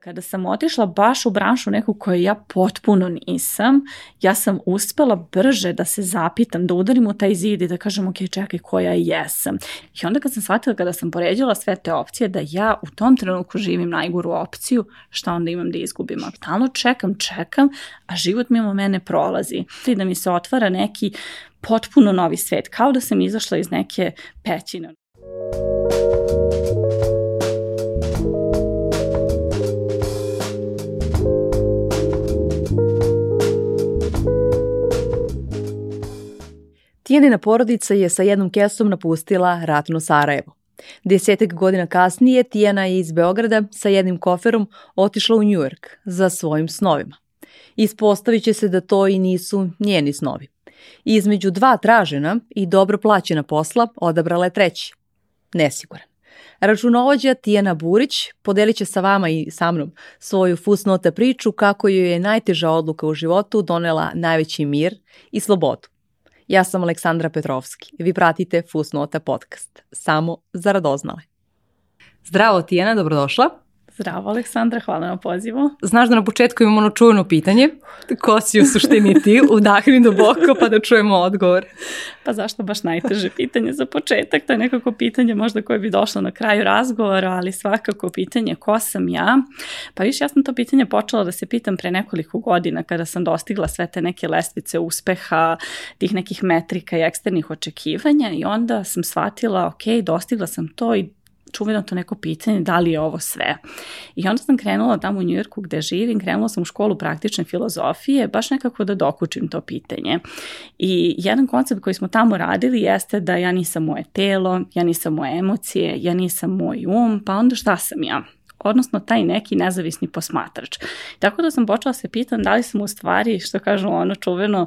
Kada sam otišla baš u branšu neku koju ja potpuno nisam, ja sam uspela brže da se zapitam, da udarim u taj zid i da kažem ok, čekaj, koja jesam. I onda kad sam shvatila kada sam poređala sve te opcije da ja u tom trenutku živim najgoru opciju, šta onda imam da izgubim? Stalno čekam, čekam, a život mimo mene prolazi. I da mi se otvara neki potpuno novi svet, kao da sam izašla iz neke pećine. Tijanina porodica je sa jednom kesom napustila ratno Sarajevo. Desetak godina kasnije Tijana je iz Beograda sa jednim koferom otišla u Njujork za svojim snovima. Ispostavit će se da to i nisu njeni snovi. Između dva tražena i dobro plaćena posla odabrala je treći. Nesiguran. Računovođa Tijana Burić podelit će sa vama i sa mnom svoju fusnota priču kako joj je najteža odluka u životu donela najveći mir i slobodu. Ja sam Aleksandra Petrovski. Vi pratite Fusnota podcast. Samo za radoznale. Zdravo Tijana, dobrodošla. Zdravo Aleksandra, hvala na pozivu. Znaš da na početku imamo ono čujeno pitanje, ko si u suštini ti, udahni duboko pa da čujemo odgovor. Pa zašto baš najteže pitanje za početak? To je nekako pitanje možda koje bi došlo na kraju razgovora, ali svakako pitanje ko sam ja. Pa više ja sam to pitanje počela da se pitam pre nekoliko godina kada sam dostigla sve te neke lestvice uspeha, tih nekih metrika i eksternih očekivanja i onda sam shvatila, ok, dostigla sam to i čuveno to neko pitanje da li je ovo sve. I onda sam krenula tamo u Njujorku gde živim, krenula sam u školu praktične filozofije, baš nekako da dokučim to pitanje. I jedan koncept koji smo tamo radili jeste da ja nisam moje telo, ja nisam moje emocije, ja nisam moj um, pa onda šta sam ja? Odnosno taj neki nezavisni posmatrač. Tako da sam počela se pitam da li sam u stvari, što kažu ono čuveno,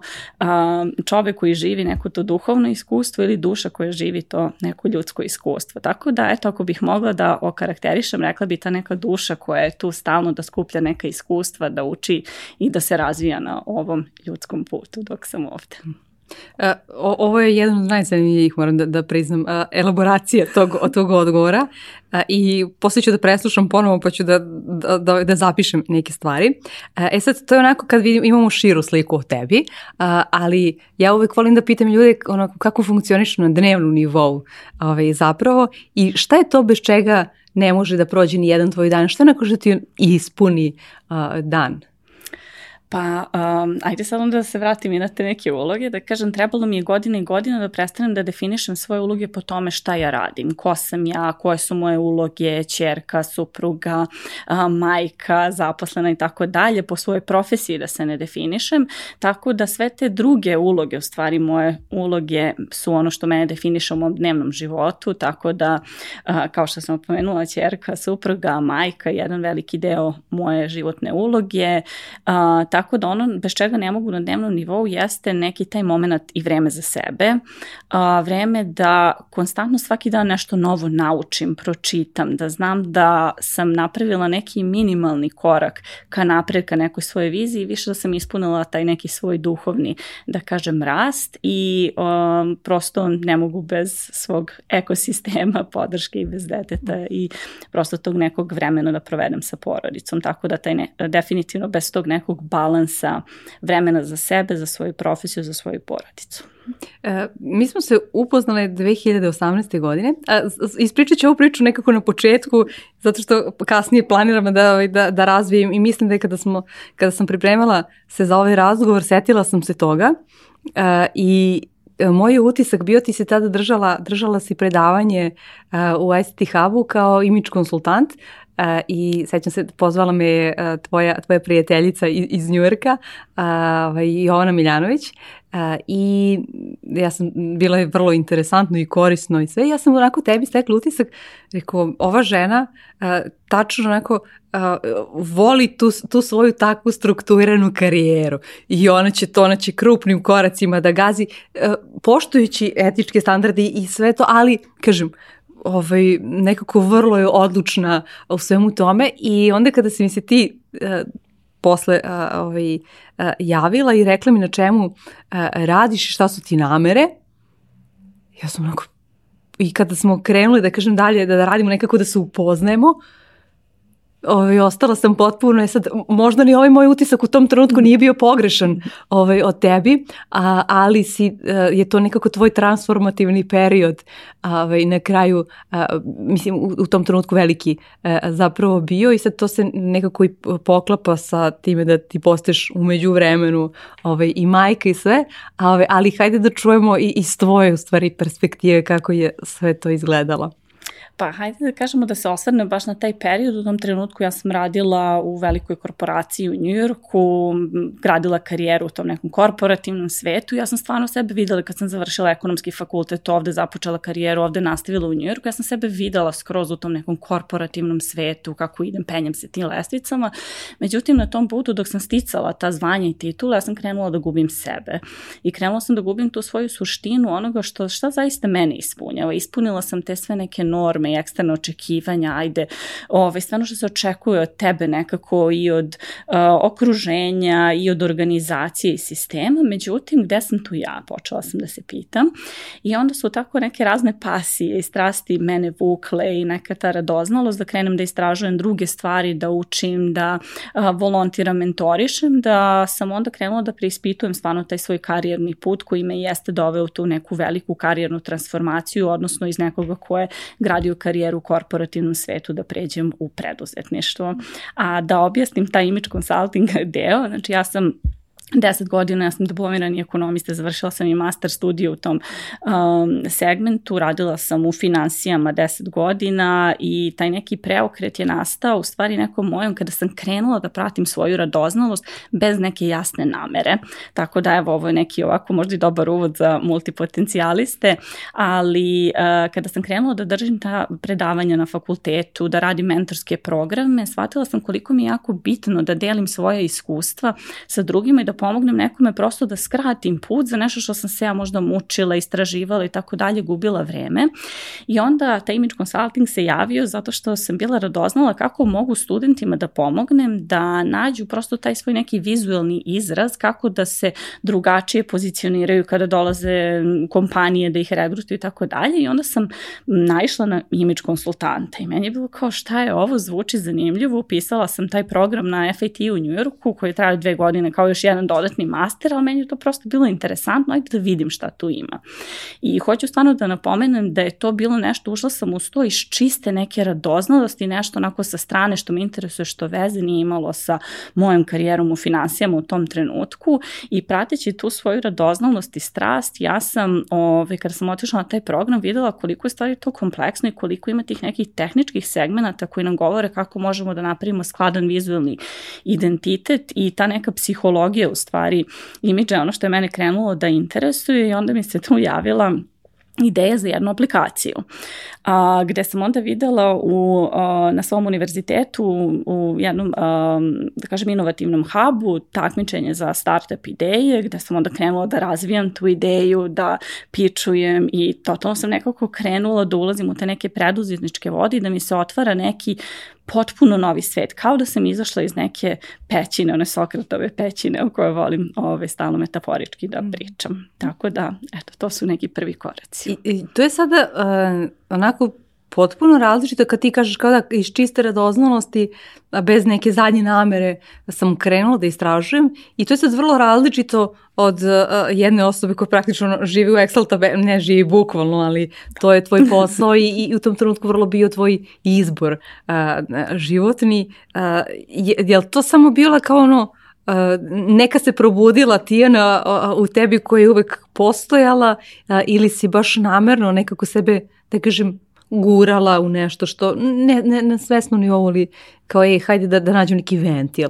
čovek koji živi neko to duhovno iskustvo ili duša koja živi to neko ljudsko iskustvo. Tako da, eto, ako bih mogla da okarakterišem, rekla bi ta neka duša koja je tu stalno da skuplja neka iskustva, da uči i da se razvija na ovom ljudskom putu dok sam ovde. Uh, ovo je jedan od najzanimljivijih, moram da, da priznam, uh, elaboracija tog, tog odgovora uh, i posle ću da preslušam ponovo pa ću da, da, da, da zapišem neke stvari. E sad, to je onako kad vidimo, imamo širu sliku o tebi, ali ja uvek volim da pitam ljude onako, kako funkcionišu na dnevnom nivou ovaj, zapravo i šta je to bez čega ne može da prođe ni jedan tvoj dan, šta je onako što ti ispuni uh, dan? Pa, um, ajde sad onda da se vratim i na te neke uloge, da kažem, trebalo mi je godina i godina da prestanem da definišem svoje uloge po tome šta ja radim, ko sam ja, koje su moje uloge, čerka, supruga, uh, majka, zaposlena i tako dalje, po svojoj profesiji da se ne definišem, tako da sve te druge uloge, u stvari moje uloge su ono što mene definiše u mom dnevnom životu, tako da, uh, kao što sam opomenula, čerka, supruga, majka, jedan veliki deo moje životne uloge, uh, Tako da ono bez čega ne mogu na dnevnom nivou jeste neki taj moment i vreme za sebe, a, vreme da konstantno svaki dan nešto novo naučim, pročitam, da znam da sam napravila neki minimalni korak ka napred, ka nekoj svojoj viziji, više da sam ispunila taj neki svoj duhovni, da kažem, rast i um, prosto ne mogu bez svog ekosistema, podrške i bez deteta i prosto tog nekog vremena da provedem sa porodicom, tako da taj ne, definitivno bez tog nekog balansa balansa vremena za sebe, za svoju profesiju, za svoju porodicu. E, mi smo se upoznali 2018. godine. A, ispričat ću ovu priču nekako na početku, zato što kasnije planiramo da, ovaj, da, da razvijem i mislim da je kada, smo, kada sam pripremala se za ovaj razgovor, setila sam se toga e, i moj utisak bio ti se tada držala, držala si predavanje uh, u ICT Hubu kao image konsultant i sećam se, pozvala me tvoja, tvoja prijateljica iz, iz Njujorka, ovaj, Jovana Miljanović. I ja sam, bila je vrlo interesantno i korisno i sve, ja sam onako tebi stekla utisak, rekao, ova žena tačno onako voli tu, tu svoju takvu strukturiranu karijeru i ona će to, ona će krupnim koracima da gazi, poštujući etičke standarde i sve to, ali, kažem, ovaj, nekako vrlo je odlučna u svemu tome i onda kada se mi se ti uh, posle uh, ovaj, uh, javila i rekla mi na čemu uh, radiš i šta su ti namere, ja sam onako, i kada smo krenuli da kažem dalje, da, da radimo nekako da se upoznajemo, ovaj, ostala sam potpuno, je sad, možda ni ovaj moj utisak u tom trenutku nije bio pogrešan ovaj, od tebi, a, ali si, a, je to nekako tvoj transformativni period ovaj, na kraju, a, mislim, u, u tom trenutku veliki a, zapravo bio i sad to se nekako i poklapa sa time da ti postaješ umeđu vremenu ovaj, i majka i sve, a, ovaj, ali hajde da čujemo i iz tvoje u stvari perspektive kako je sve to izgledalo. Pa hajde da kažemo da se osvrnem baš na taj period. U tom trenutku ja sam radila u velikoj korporaciji u Njujorku, gradila karijeru u tom nekom korporativnom svetu. Ja sam stvarno sebe videla kad sam završila ekonomski fakultet ovde, započela karijeru ovde, nastavila u Njujorku. Ja sam sebe videla skroz u tom nekom korporativnom svetu, kako idem, penjam se tim lestvicama. Međutim, na tom putu dok sam sticala ta zvanja i titula, ja sam krenula da gubim sebe. I krenula sam da gubim tu svoju suštinu onoga što, šta zaista mene ispunjava. Ispunila sam te sve neke norme, i eksterna očekivanja, ajde, ovaj, stvarno što se očekuje od tebe nekako i od uh, okruženja i od organizacije i sistema, međutim, gde sam tu ja? Počela sam da se pitam i onda su tako neke razne pasije i strasti mene vukle i neka ta radoznalost da krenem da istražujem druge stvari, da učim, da uh, volontiram, mentorišem, da sam onda krenula da preispitujem stvarno taj svoj karijerni put koji me jeste doveo u tu neku veliku karijernu transformaciju, odnosno iz nekoga ko je gradio karijeru u korporativnom svetu da pređem u preduzetništvo. A da objasnim taj image consulting deo, znači ja sam 10 godina, ja sam diplomirani ekonomista, završila sam i master studiju u tom um, segmentu, radila sam u financijama 10 godina i taj neki preokret je nastao u stvari nekom mojom kada sam krenula da pratim svoju radoznalost bez neke jasne namere. Tako da evo ovo je neki ovako možda i dobar uvod za multipotencijaliste, ali uh, kada sam krenula da držim ta predavanja na fakultetu, da radim mentorske programe, shvatila sam koliko mi je jako bitno da delim svoje iskustva sa drugima i da pomognem nekome prosto da skratim put za nešto što sam se ja možda mučila, istraživala i tako dalje, gubila vreme. I onda taj image consulting se javio zato što sam bila radoznala kako mogu studentima da pomognem da nađu prosto taj svoj neki vizualni izraz, kako da se drugačije pozicioniraju kada dolaze kompanije da ih regrutuju i tako dalje. I onda sam naišla na image konsultanta i meni je bilo kao šta je ovo, zvuči zanimljivo. Upisala sam taj program na FIT u Njujorku koji traje dve godine kao još jedan dodatni master, ali meni je to prosto bilo interesantno, ajde da vidim šta tu ima. I hoću stvarno da napomenem da je to bilo nešto, ušla sam u sto iz čiste neke radoznalosti, nešto onako sa strane što me interesuje, što veze nije imalo sa mojom karijerom u finansijama u tom trenutku i prateći tu svoju radoznalost i strast, ja sam, ovaj, kada sam otišla na taj program, videla koliko je stvari to kompleksno i koliko ima tih nekih tehničkih segmenata koji nam govore kako možemo da napravimo skladan vizualni identitet i ta neka psihologija u stvari imidža ono što je mene krenulo da interesuje i onda mi se tu javila ideja za jednu aplikaciju, a, gde sam onda videla u, a, na svom univerzitetu u jednom, a, da kažem, inovativnom hubu takmičenje za startup ideje, gde sam onda krenula da razvijam tu ideju, da pičujem i totalno sam nekako krenula da ulazim u te neke preduzetničke vode i da mi se otvara neki potpuno novi svet, kao da sam izašla iz neke pećine, one Sokratove pećine o kojoj volim ove, stalno metaforički da mhm. pričam. Tako da, eto, to su neki prvi koraci. I, i to je sada uh, onako potpuno različito kad ti kažeš kao da iz čiste radoznalosti, bez neke zadnje namere sam krenula da istražujem i to je sad vrlo različito od uh, jedne osobe koja praktično živi u Excel tabeli, ne živi bukvalno, ali to je tvoj posao i, i u tom trenutku vrlo bio tvoj izbor uh, životni. Uh, je, je li to samo bila kao ono Uh, neka se probudila Tijana u tebi koja je uvek postojala uh, ili si baš namerno nekako sebe, da kažem, gurala u nešto što ne, ne na svesno nivou ali kao ej, hajde da, da nađu neki ventil.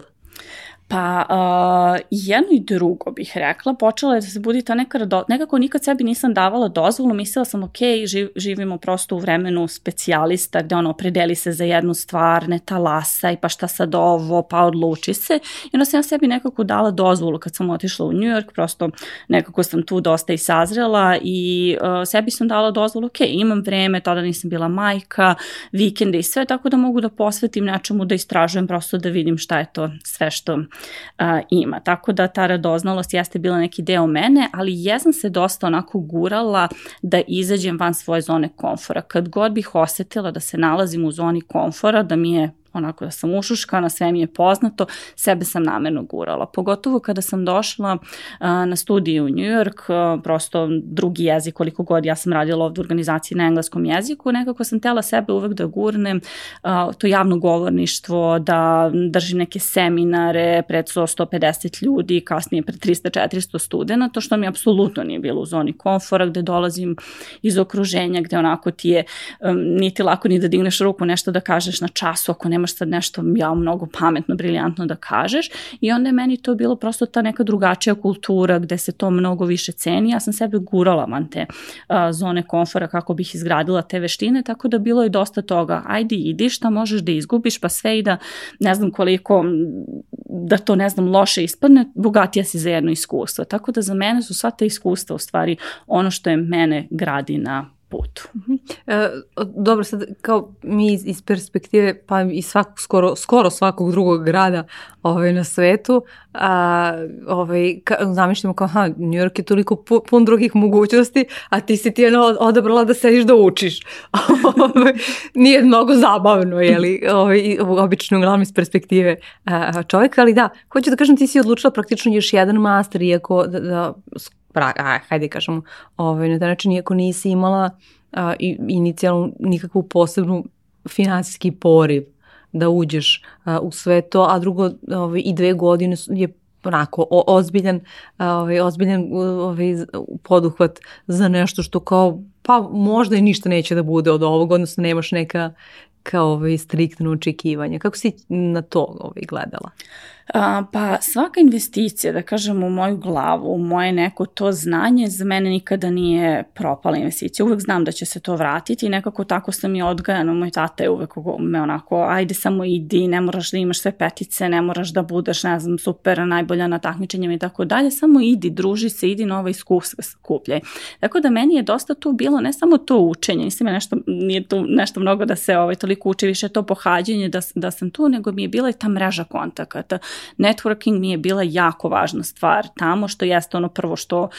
Pa uh, jedno i drugo bih rekla, počela je da se budi ta neka rado... nekako nikad sebi nisam davala dozvolu, mislila sam ok, živ, živimo prosto u vremenu specijalista gde ono opredeli se za jednu stvar, ne talasaj, pa šta sad ovo, pa odluči se. I onda sam ja sebi nekako dala dozvolu kad sam otišla u New York, prosto nekako sam tu dosta i sazrela i uh, sebi sam dala dozvolu, ok, imam vreme, tada nisam bila majka, vikende i sve, tako da mogu da posvetim nečemu da istražujem prosto da vidim šta je to sve što a, ima. Tako da ta radoznalost jeste bila neki deo mene, ali jesam se dosta onako gurala da izađem van svoje zone komfora. Kad god bih osetila da se nalazim u zoni komfora, da mi je onako da sam ušuškana, sve mi je poznato, sebe sam namerno gurala. Pogotovo kada sam došla na studiju u New York, prosto drugi jezik, koliko god ja sam radila ovde u organizaciji na engleskom jeziku, nekako sam tela sebe uvek da gurnem, to javno govorništvo, da držim neke seminare pred 100-150 ljudi, kasnije pred 300-400 studenta, to što mi apsolutno nije bilo u zoni komfora, gde dolazim iz okruženja, gde onako ti je, um, nije ti lako ni da digneš ruku nešto da kažeš na času, ako nemaš sad nešto ja mnogo pametno, briljantno da kažeš i onda je meni to bilo prosto ta neka drugačija kultura gde se to mnogo više ceni. Ja sam sebe gurala van te uh, zone komfora kako bih izgradila te veštine, tako da bilo je dosta toga, ajde idi šta možeš da izgubiš, pa sve i da ne znam koliko da to ne znam loše ispadne, bogatija si za jedno iskustvo. Tako da za mene su sva ta iskustva u stvari ono što je mene gradi na putu. -huh. e, dobro, sad kao mi iz, iz perspektive, pa i svakog, skoro, skoro svakog drugog grada ovaj, na svetu, a, ovaj, ka, zamišljamo kao, ha, New York je toliko pu, pun drugih mogućnosti, a ti si ti jedno odabrala da sediš da učiš. ovaj, nije mnogo zabavno, jeli, ovaj, obično uglavnom iz perspektive a, čovjeka, ali da, hoću da kažem, ti si odlučila praktično još jedan master, iako da, da pra, a, hajde kažemo, ovaj, na taj način, iako nisi imala a, inicijalnu nikakvu posebnu finansijski poriv da uđeš a, u sve to, a drugo ovaj, i dve godine je onako o, ozbiljan, ovaj, ozbiljan ovaj, poduhvat za nešto što kao pa možda i ništa neće da bude od ovog, odnosno nemaš neka kao ovaj, striktno očekivanje. Kako si na to ovaj, gledala? Pa svaka investicija, da kažem, u moju glavu, u moje neko to znanje, za mene nikada nije propala investicija. Uvek znam da će se to vratiti i nekako tako sam i odgajana. Moj tata je uvek me onako, ajde samo idi, ne moraš da imaš sve petice, ne moraš da budeš, ne znam, super, najbolja na takmičenjima i tako dalje, samo idi, druži se, idi nova iskustva skupljaj. Tako da meni je dosta tu bilo ne samo to učenje, nisam je nešto, nije tu nešto mnogo da se ovaj, toliko uči, više to pohađanje da, da sam tu, nego mi je bila i ta mreža kontakata networking mi je bila jako važna stvar tamo, što jeste ono prvo što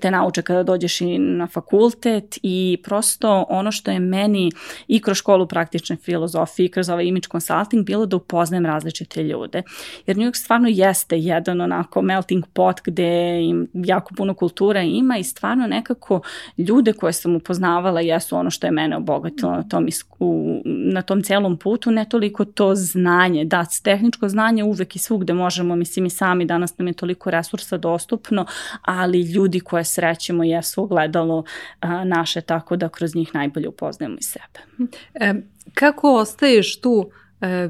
te nauče kada dođeš i na fakultet i prosto ono što je meni i kroz školu praktične filozofije i kroz ovaj image consulting bilo da upoznajem različite ljude. Jer New York stvarno jeste jedan onako melting pot gde im jako puno kultura ima i stvarno nekako ljude koje sam upoznavala jesu ono što je mene obogatilo na tom, isku, na tom celom putu, ne toliko to znanje, da, tehničko znanje uvek i svugde možemo, mislim i sami danas nam je toliko resursa dostupno, ali ljudi koje srećemo jesu ogledalo a, naše tako da kroz njih najbolje upoznajemo i sebe. E, kako ostaješ tu, e,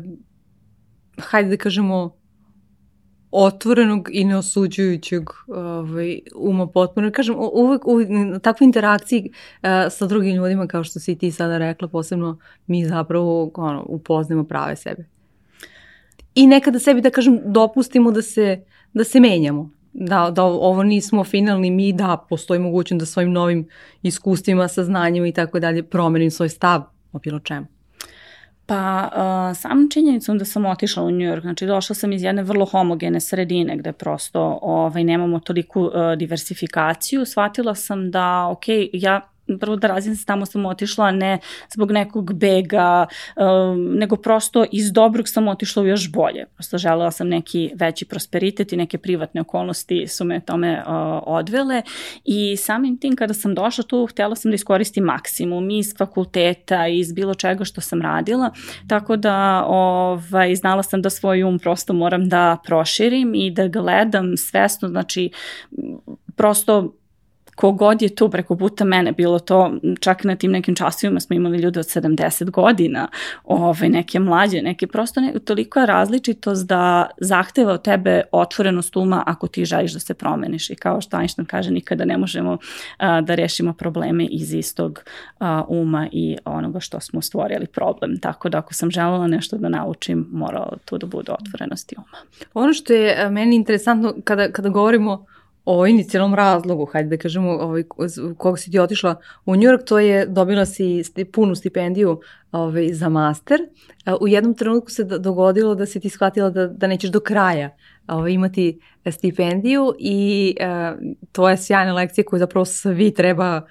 hajde da kažemo, otvorenog i neosuđujućeg ovaj, uma potpuno. Kažem, uvek u takvoj interakciji uh, sa drugim ljudima, kao što si ti sada rekla, posebno mi zapravo ono, upoznamo prave sebe i nekada sebi da kažem dopustimo da se, da se menjamo. Da, da ovo nismo finalni mi, da postoji mogućnost da svojim novim iskustvima, saznanjima i tako dalje promenim svoj stav o bilo čemu. Pa uh, sam činjenicom da sam otišla u New York, znači došla sam iz jedne vrlo homogene sredine gde prosto ovaj, nemamo toliku uh, diversifikaciju, shvatila sam da ok, ja prvo da razim se tamo sam otišla ne zbog nekog bega, um, nego prosto iz dobrog sam otišla u još bolje. Prosto želela sam neki veći prosperitet i neke privatne okolnosti su me tome uh, odvele i samim tim kada sam došla tu htela sam da iskoristim maksimum iz fakulteta, iz bilo čega što sam radila, tako da ovaj, znala sam da svoj um prosto moram da proširim i da gledam svesno, znači prosto kogod je tu preko puta mene, bilo to čak na tim nekim časovima smo imali ljude od 70 godina, ove, neke mlađe, neke prosto ne, toliko je različitost da zahteva od tebe otvorenost uma ako ti želiš da se promeniš i kao što Einstein kaže nikada ne možemo a, da rešimo probleme iz istog a, uma i onoga što smo stvorili problem. Tako da ako sam želela nešto da naučim, moralo tu da bude otvorenost i uma. Ono što je meni interesantno kada, kada govorimo o inicijalnom razlogu, hajde da kažemo, ovaj, koga si ti otišla u New York, to je dobila si punu stipendiju ovaj, za master. U jednom trenutku se dogodilo da si ti shvatila da, da nećeš do kraja ovaj, imati stipendiju i uh, to je sjajna lekcija koju zapravo svi treba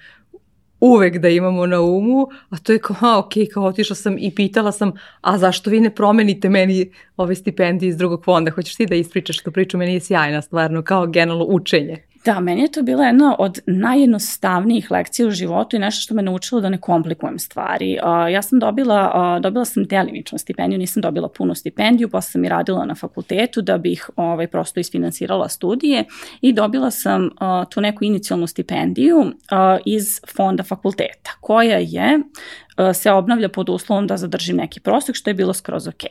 uvek da imamo na umu, a to je kao, a, ok, kao otišla sam i pitala sam, a zašto vi ne promenite meni ove stipendije iz drugog fonda? Hoćeš ti da ispričaš tu priču? Meni je sjajna stvarno, kao generalno učenje. Da, meni je to bila jedna od najjednostavnijih lekcija u životu i nešto što me naučilo da ne komplikujem stvari. Ja sam dobila, dobila sam delimičnu stipendiju, nisam dobila punu stipendiju, posle sam i radila na fakultetu da bih ovaj, prosto isfinansirala studije i dobila sam tu neku inicijalnu stipendiju iz fonda fakulteta, koja je se obnavlja pod uslovom da zadržim neki prosek, što je bilo skroz ok.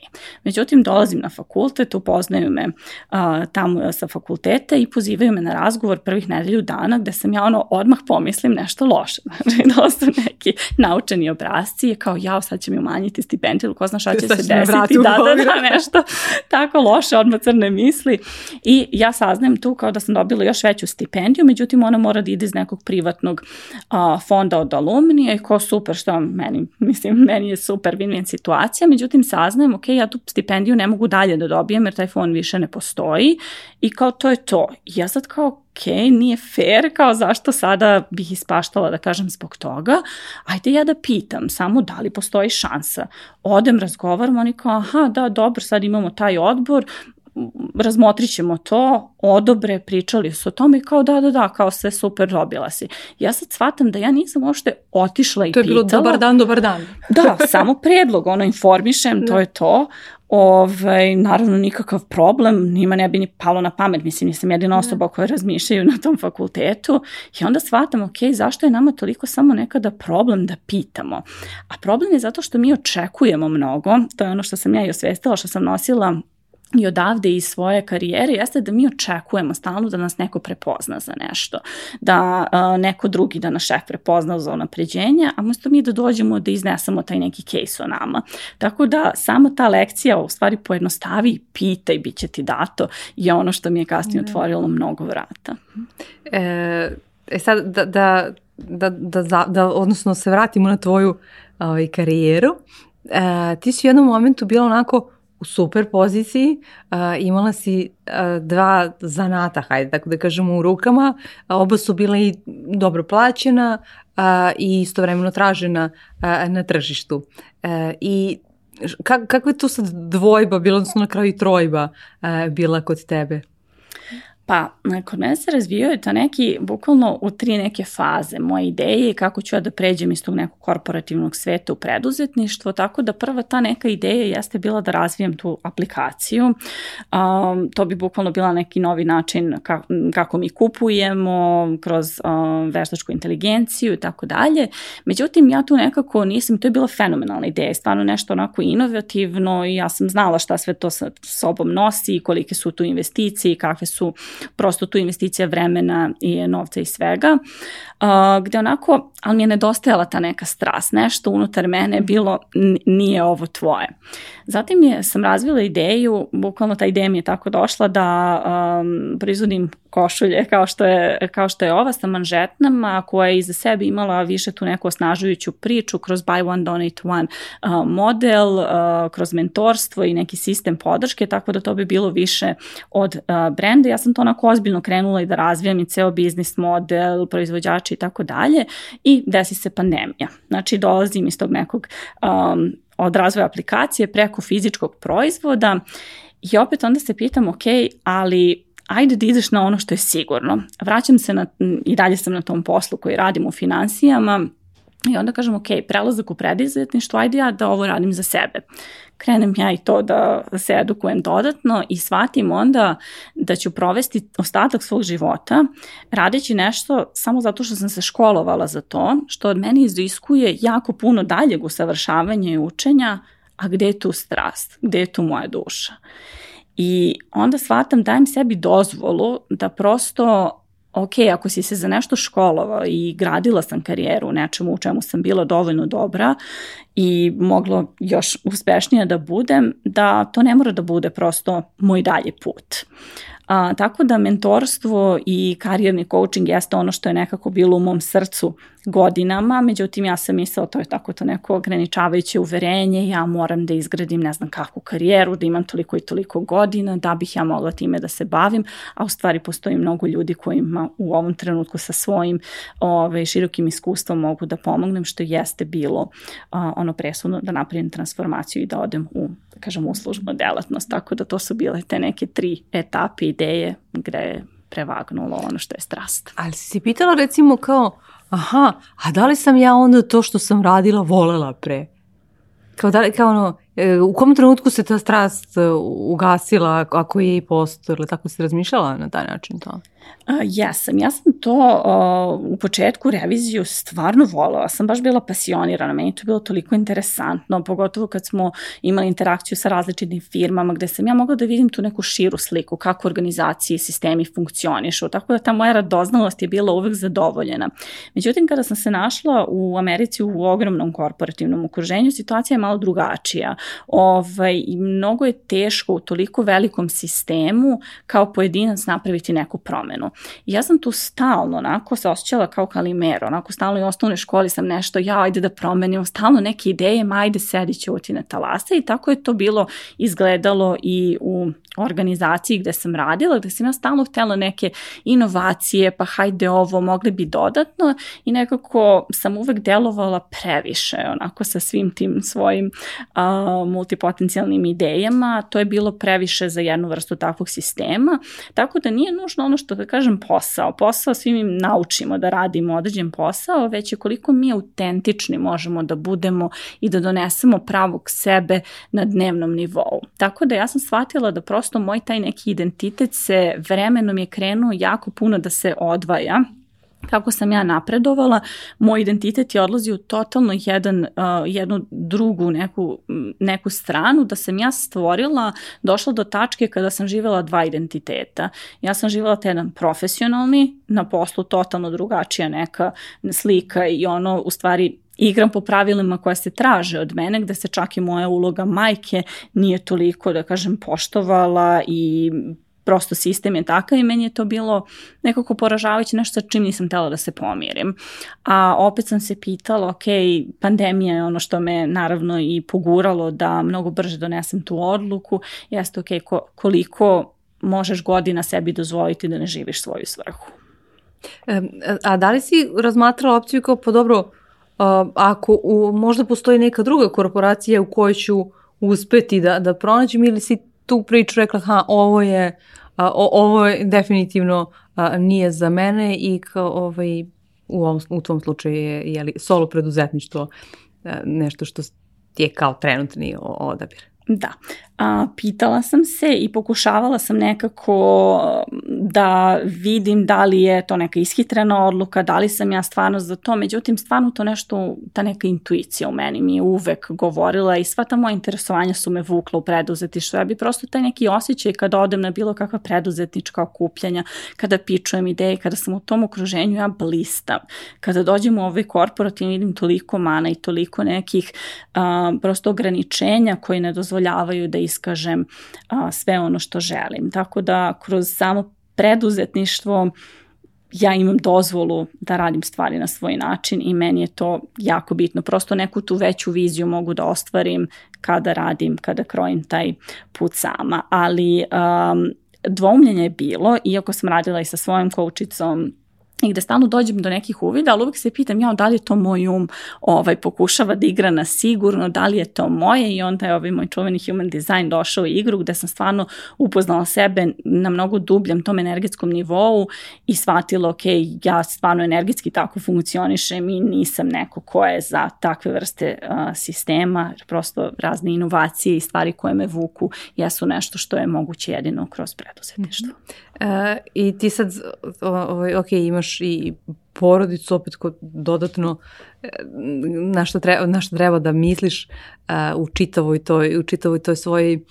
Međutim, dolazim na fakultet, upoznaju me a, tamo sa fakulteta i pozivaju me na razgovor prvih nedelju dana gde sam ja ono odmah pomislim nešto loše. Znači, da su neki naučeni obrazci kao ja sad će mi umanjiti stipendiju, ko zna šta će se desiti, da, da, da, nešto tako loše, odmah crne misli. I ja saznajem tu kao da sam dobila još veću stipendiju, međutim ona mora da ide iz nekog privatnog a, fonda od alumnija i ko super što meni mislim, meni je super win-win situacija, međutim saznajem, ok, ja tu stipendiju ne mogu dalje da dobijem jer taj fond više ne postoji i kao to je to. I ja sad kao, ok, nije fair, kao zašto sada bih ispaštala da kažem zbog toga, ajde ja da pitam samo da li postoji šansa. Odem, razgovaram, oni kao, aha, da, dobro, sad imamo taj odbor, razmotrit ćemo to, odobre, pričali su o tome i kao da, da, da, kao sve super, dobila si. Ja sad shvatam da ja nisam uopšte otišla i pitala. To je bilo dobar dan, dobar dan. da, samo predlog, ono, informišem, da. to je to. Ovaj, naravno, nikakav problem, njima ne bi ni palo na pamet, mislim, nisam jedina osoba koja razmišljaju na tom fakultetu i onda shvatam, ok, zašto je nama toliko samo nekada problem da pitamo? A problem je zato što mi očekujemo mnogo, to je ono što sam ja i osvestila, što sam nosila i odavde iz svoje karijere jeste da mi očekujemo stalno da nas neko prepozna za nešto, da uh, neko drugi da nas šef prepozna za unapređenje, a možda mi da dođemo da iznesemo taj neki case o nama. Tako da samo ta lekcija u stvari pojednostavi i pita i bit će ti dato je ono što mi je kasnije otvorilo mnogo vrata. E, e sad da, da, da, da, da, odnosno se vratimo na tvoju ovaj, karijeru, e, ti si u jednom momentu bila onako u super poziciji, uh, imala si uh, dva zanata, hajde tako da kažemo, u rukama, uh, oba su bila i dobro plaćena uh, i istovremeno tražena uh, na tržištu. Uh, I kak, kakva je tu sad dvojba bila, odnosno na kraju trojba uh, bila kod tebe? Pa, kod mene se razvijaju to neki, bukvalno u tri neke faze. Moje ideje kako ću ja da pređem iz tog nekog korporativnog sveta u preduzetništvo, tako da prva ta neka ideja jeste bila da razvijem tu aplikaciju. Um, to bi bukvalno bila neki novi način kako, kako mi kupujemo, kroz um, veštačku inteligenciju i tako dalje. Međutim, ja tu nekako nisam, to je bila fenomenalna ideja, stvarno nešto onako inovativno i ja sam znala šta sve to sa sobom nosi i kolike su tu investicije i kakve su prosto tu investicija vremena i novca i svega, uh, gde onako, ali mi je nedostajala ta neka strast, nešto unutar mene bilo nije ovo tvoje. Zatim je, sam razvila ideju, bukvalno ta ideja mi je tako došla da um, proizvodim košulje kao što je, kao što je ova sa manžetnama koja je iza sebe imala više tu neku osnažujuću priču kroz buy one donate one uh, model, uh, kroz mentorstvo i neki sistem podrške, tako da to bi bilo više od uh, brenda. Ja sam to onako ozbiljno krenula i da razvijam i ceo biznis model, proizvođači i tako dalje i desi se pandemija. Znači dolazim iz tog nekog um, od razvoja aplikacije preko fizičkog proizvoda i opet onda se pitam, ok, ali ajde da ideš na ono što je sigurno. Vraćam se na, i dalje sam na tom poslu koji radim u financijama, I onda kažem, ok, prelazak u predizetništvo, ajde ja da ovo radim za sebe. Krenem ja i to da se edukujem dodatno i shvatim onda da ću provesti ostatak svog života radeći nešto samo zato što sam se školovala za to, što od mene iziskuje jako puno daljeg usavršavanja i učenja, a gde je tu strast, gde je tu moja duša. I onda shvatam, dajem sebi dozvolu da prosto ok, ako si se za nešto školovao i gradila sam karijeru u nečemu u čemu sam bila dovoljno dobra i moglo još uspešnije da budem, da to ne mora da bude prosto moj dalje put. A, tako da mentorstvo i karijerni coaching jeste ono što je nekako bilo u mom srcu godinama, međutim ja sam mislila to je tako to neko ograničavajuće uverenje, ja moram da izgradim ne znam kakvu karijeru, da imam toliko i toliko godina, da bih ja mogla time da se bavim, a u stvari postoji mnogo ljudi kojima u ovom trenutku sa svojim ove, ovaj, širokim iskustvom mogu da pomognem, što jeste bilo a, ono presudno da napravim transformaciju i da odem u, kažem, uslužnu delatnost, tako da to su bile te neke tri etape ideje gde je prevagnulo ono što je strast. Ali si pitala recimo kao, aha, a da li sam ja onda to što sam radila volela pre? Kao, da li, kao ono, u kom trenutku se ta strast e, ugasila ako je i postojala, tako si razmišljala na taj način to? Jesam. Ja sam to uh, u početku reviziju stvarno volala. Sam baš bila pasionirana. Meni to bilo toliko interesantno, pogotovo kad smo imali interakciju sa različitim firmama gde sam ja mogla da vidim tu neku širu sliku kako organizacije i sistemi funkcionišu. Tako da ta moja radoznalost je bila uvek zadovoljena. Međutim, kada sam se našla u Americi u ogromnom korporativnom okruženju, situacija je malo drugačija. Ovaj, I mnogo je teško u toliko velikom sistemu kao pojedinac napraviti neku promenu. I ja sam tu stalno onako se osjećala kao kalimero, onako stalno i u osnovnoj školi sam nešto, ja ajde da promenim, stalno neke ideje, ma ajde sedi ćuti na talasa i tako je to bilo izgledalo i u organizaciji gde sam radila, gde sam ja stalno htela neke inovacije, pa hajde ovo, mogli bi dodatno i nekako sam uvek delovala previše, onako sa svim tim svojim uh, multipotencijalnim idejama, to je bilo previše za jednu vrstu takvog sistema, tako da nije nužno ono što da kažem posao. Posao svi mi naučimo da radimo određen posao, već je koliko mi autentični možemo da budemo i da donesemo pravog sebe na dnevnom nivou. Tako da ja sam shvatila da prosto moj taj neki identitet se vremenom je krenuo jako puno da se odvaja kako sam ja napredovala, moj identitet je odlazio totalno jedan, uh, jednu drugu neku, neku stranu, da sam ja stvorila, došla do tačke kada sam živela dva identiteta. Ja sam živela te jedan profesionalni, na poslu totalno drugačija neka slika i ono, u stvari, igram po pravilima koja se traže od mene, gde se čak i moja uloga majke nije toliko, da kažem, poštovala i prosto sistem je takav i meni je to bilo nekako poražavajuće nešto sa čim nisam tela da se pomirim. A opet sam se pitala, ok, pandemija je ono što me naravno i poguralo da mnogo brže donesem tu odluku, jeste ok, ko, koliko možeš godina sebi dozvoliti da ne živiš svoju svrhu. E, a da li si razmatrala opciju kao, pa dobro, ako u, možda postoji neka druga korporacija u kojoj ću uspeti da, da pronađem ili si tu priču rekla, ha, ovo je, a, o, ovo je definitivno a, nije za mene i kao, ovaj, u, ovom, u tom slučaju je jeli, solo preduzetništvo a, nešto što je kao trenutni odabir. Da. A, pitala sam se i pokušavala sam nekako da vidim da li je to neka ishitrena odluka, da li sam ja stvarno za to, međutim stvarno to nešto, ta neka intuicija u meni mi je uvek govorila i sva ta moja interesovanja su me vukla u preduzetištvo. Ja bi prosto taj neki osjećaj kada odem na bilo kakva preduzetnička okupljanja, kada pičujem ideje, kada sam u tom okruženju, ja blistam. Kada dođem u ovaj korporativ vidim toliko mana i toliko nekih a, prosto ograničenja koji ne dozvoljavaju da iskažem a, sve ono što želim. Tako da kroz samo preduzetništvo ja imam dozvolu da radim stvari na svoj način i meni je to jako bitno. Prosto neku tu veću viziju mogu da ostvarim kada radim, kada krojim taj put sama. Ali um, dvoumljenje je bilo, iako sam radila i sa svojom koučicom i gde stalno dođem do nekih uvida, ali uvek se pitam ja da li je to moj um ovaj, pokušava da igra na sigurno, da li je to moje i onda je ovaj moj čuveni human design došao u igru gde sam stvarno upoznala sebe na mnogo dubljem tom energetskom nivou i shvatila ok, ja stvarno energetski tako funkcionišem i nisam neko ko je za takve vrste uh, sistema, prosto razne inovacije i stvari koje me vuku jesu nešto što je moguće jedino kroz preduzetništvo. Mm -hmm. Uh, I ti sad, ovaj, ok, imaš i porodicu opet kod dodatno e, na što treba, na što treba da misliš uh, u čitavoj toj, u čitavoj toj svojoj uh,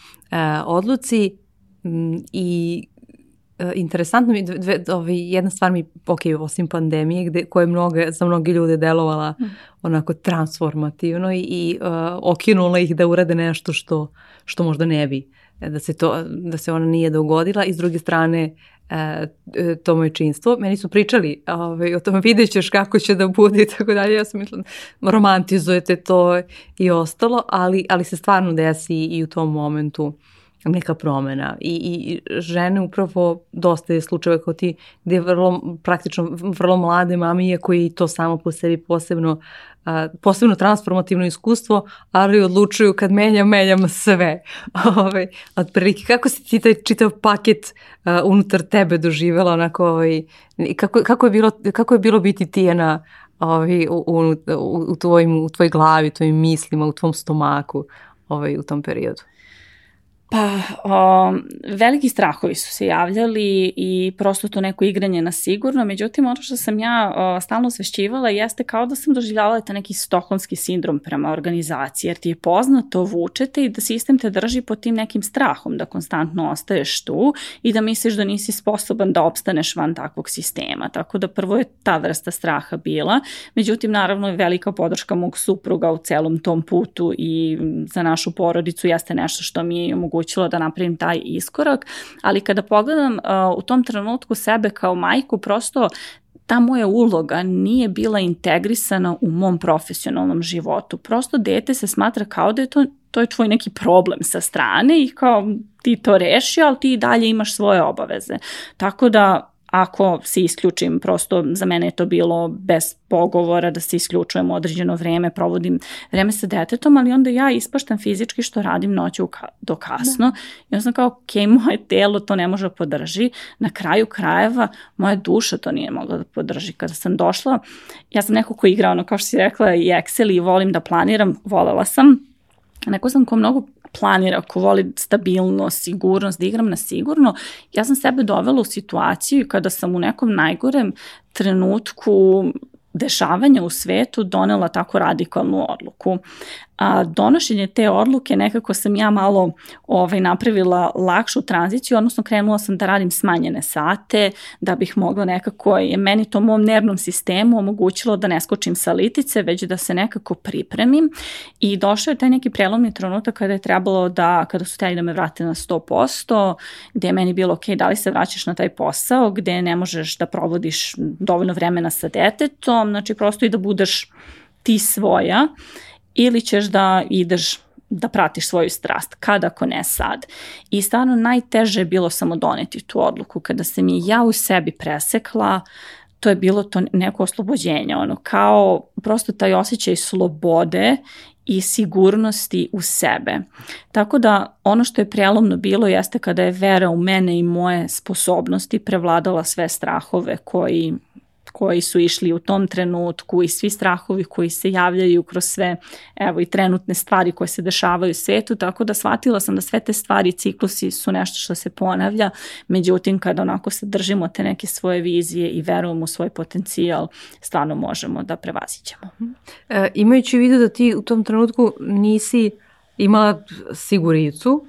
odluci um, i interesantno mi, dve, ovaj, jedna stvar mi, ok, osim pandemije, gde, koja je mnoge, za mnogi ljude delovala mm. onako transformativno i, i uh, okinula ih da urade nešto što, što možda ne bi da se, to, da se ona nije dogodila i s druge strane e, e to moje činstvo. Meni su pričali ovaj, o tome, vidjet ćeš kako će da bude i tako dalje. Ja sam mislila, romantizujete to i ostalo, ali, ali se stvarno desi i u tom momentu neka promena I, i žene upravo dosta je slučajeva kao ti gde vrlo praktično vrlo mlade mamije koji to samo po sebi posebno a, posebno transformativno iskustvo, ali odlučuju kad menjam, menjam sve. Ove, ovaj, otprilike, kako si ti taj čitav paket a, unutar tebe doživela, onako, ovaj, kako, kako, je bilo, kako je bilo biti Tijena ovaj, u, u, u, tvojim, u tvoj glavi, tvojim mislima, u tvom stomaku ovaj, u tom periodu? Pa, o, veliki strahovi su se javljali i prosto to neko igranje na sigurno, međutim ono što sam ja o, stalno osvešćivala jeste kao da sam doživljavala ta neki stokholmski sindrom prema organizaciji, jer ti je poznato, vučete i da sistem te drži pod tim nekim strahom, da konstantno ostaješ tu i da misliš da nisi sposoban da opstaneš van takvog sistema. Tako da prvo je ta vrsta straha bila, međutim naravno je velika podrška mog supruga u celom tom putu i za našu porodicu jeste nešto što mi je omogućilo omogućilo da napravim taj iskorak, ali kada pogledam uh, u tom trenutku sebe kao majku, prosto ta moja uloga nije bila integrisana u mom profesionalnom životu. Prosto dete se smatra kao da je to, to je tvoj neki problem sa strane i kao ti to reši, ali ti i dalje imaš svoje obaveze. Tako da ako se isključim, prosto za mene je to bilo bez pogovora da se isključujem određeno vreme, provodim vreme sa detetom, ali onda ja ispaštam fizički što radim noću do kasno da. i onda sam kao, ok, moje telo to ne može da podrži, na kraju krajeva moja duša to nije mogla da podrži. Kada sam došla, ja sam neko ko igra, ono kao što si rekla, i Excel i volim da planiram, volela sam, neko sam ko mnogo planira, ako voli stabilnost, sigurnost, da igram na sigurno, ja sam sebe dovela u situaciju kada sam u nekom najgorem trenutku dešavanja u svetu donela tako radikalnu odluku. A, donošenje te odluke nekako sam ja malo ovaj, napravila lakšu tranziciju, odnosno krenula sam da radim smanjene sate, da bih mogla nekako, je meni to mom nervnom sistemu omogućilo da ne skočim sa litice, već da se nekako pripremim. I došao je taj neki prelomni trenutak kada je trebalo da, kada su teli da me vrate na 100%, gde je meni bilo ok, da li se vraćaš na taj posao, gde ne možeš da provodiš dovoljno vremena sa detetom, znači prosto i da budeš ti svoja ili ćeš da ideš da pratiš svoju strast, kad ako ne sad. I stvarno najteže je bilo samo doneti tu odluku. Kada se mi ja u sebi presekla, to je bilo to neko oslobođenje, ono, kao prosto taj osjećaj slobode i sigurnosti u sebe. Tako da ono što je prelomno bilo jeste kada je vera u mene i moje sposobnosti prevladala sve strahove koji koji su išli u tom trenutku i svi strahovi koji se javljaju kroz sve evo i trenutne stvari koje se dešavaju u svetu, tako da shvatila sam da sve te stvari i ciklusi su nešto što se ponavlja, međutim kada onako se držimo te neke svoje vizije i verujemo u svoj potencijal, stvarno možemo da prevazićemo. E, imajući u vidu da ti u tom trenutku nisi imala siguricu,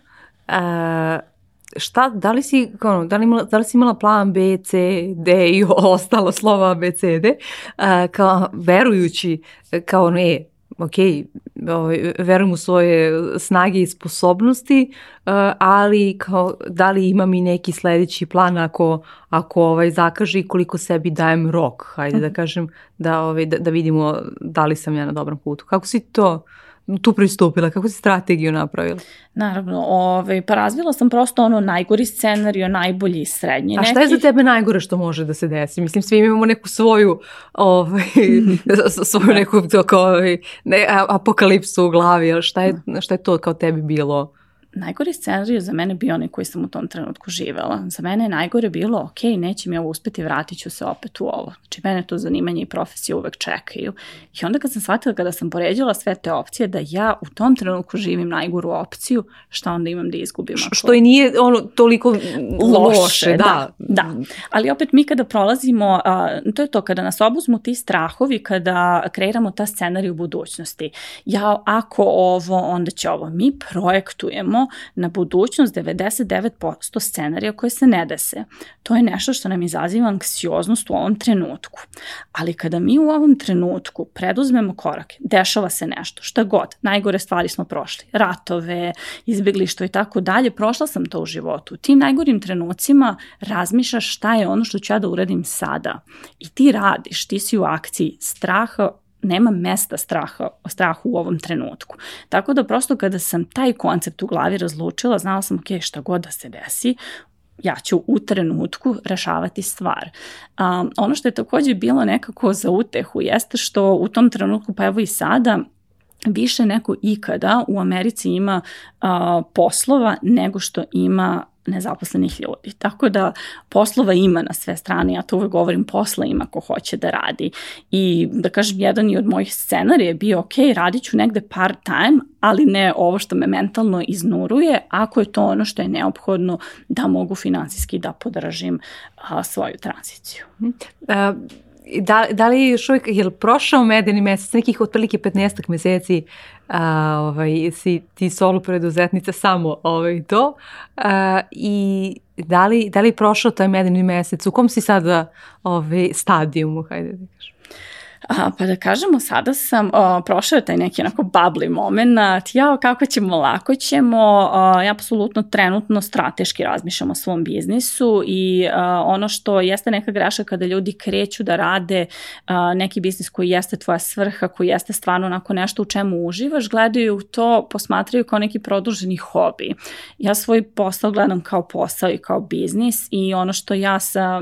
e, šta, da li si, kao, da li, imala, da li si imala plan B, C, D i ostalo slova B, C, D, uh, kao verujući, kao ne, ok, ovaj, verujem u svoje snage i sposobnosti, uh, ali kao, da li imam i neki sledeći plan ako, ako ovaj, zakaže i koliko sebi dajem rok, hajde da mhm. kažem, da, ovaj, da, da vidimo da li sam ja na dobrom putu. Kako si to tu pristupila? Kako si strategiju napravila? Naravno, ovaj, pa razvila sam prosto ono najgori scenariju, najbolji srednji. A šta je za tebe najgore što može da se desi? Mislim, svi imamo neku svoju, ovaj, svoju da. neku toko, ovaj, ne, apokalipsu u glavi, ali šta je, da. šta je to kao tebi bilo? Najgori scenarij za mene bio onaj koji sam u tom trenutku živela. Za mene je najgore bilo, ok, neće mi ovo uspeti, vratit ću se opet u ovo. Znači, mene to zanimanje i profesije uvek čekaju. I onda kad sam shvatila, kada sam poređala sve te opcije, da ja u tom trenutku živim najgoru opciju, šta onda imam da izgubim? Ako... Što i nije ono toliko loše, loše da. da. Da, ali opet mi kada prolazimo, a, to je to, kada nas obuzmu ti strahovi, kada kreiramo ta scenarij u budućnosti. Ja, ako ovo, onda će ovo. Mi projektujemo na budućnost 99% scenarija koje se ne dese. To je nešto što nam izaziva anksioznost u ovom trenutku. Ali kada mi u ovom trenutku preduzmemo korake, dešava se nešto, šta god, najgore stvari smo prošli, ratove, izbjeglištvo i tako dalje, prošla sam to u životu. U tim najgorim trenucima razmišljaš šta je ono što ću ja da uradim sada. I ti radiš, ti si u akciji, straha nema mesta straha, strahu u ovom trenutku. Tako da prosto kada sam taj koncept u glavi razlučila, znala sam, ok, šta god da se desi, ja ću u trenutku rešavati stvar. Um, ono što je takođe bilo nekako za utehu jeste što u tom trenutku, pa evo i sada, više neko ikada u Americi ima uh, poslova nego što ima nezaposlenih ljudi. Tako da poslova ima na sve strane, ja to uvek govorim, posla ima ko hoće da radi. I da kažem, jedan i od mojih scenarija je bio, ok, radit ću negde part time, ali ne ovo što me mentalno iznuruje, ako je to ono što je neophodno da mogu finansijski da podržim a, svoju tranziciju. Uh, da, da li još uvijek, je li prošao medeni mesec, nekih otprilike 15 meseci a, ovaj, si ti solo preduzetnica samo ovaj, to a, i da li, da li prošao taj medeni mesec, u kom si sada ovaj, stadijumu, hajde da kažem? A, pa da kažemo, sada sam o, prošao taj neki onako bubbly moment, jao kako ćemo, lako ćemo, o, ja apsolutno trenutno strateški razmišljam o svom biznisu i o, ono što jeste neka greša kada ljudi kreću da rade o, neki biznis koji jeste tvoja svrha, koji jeste stvarno onako nešto u čemu uživaš, gledaju to, posmatraju kao neki produženi hobi. Ja svoj posao gledam kao posao i kao biznis i ono što ja sa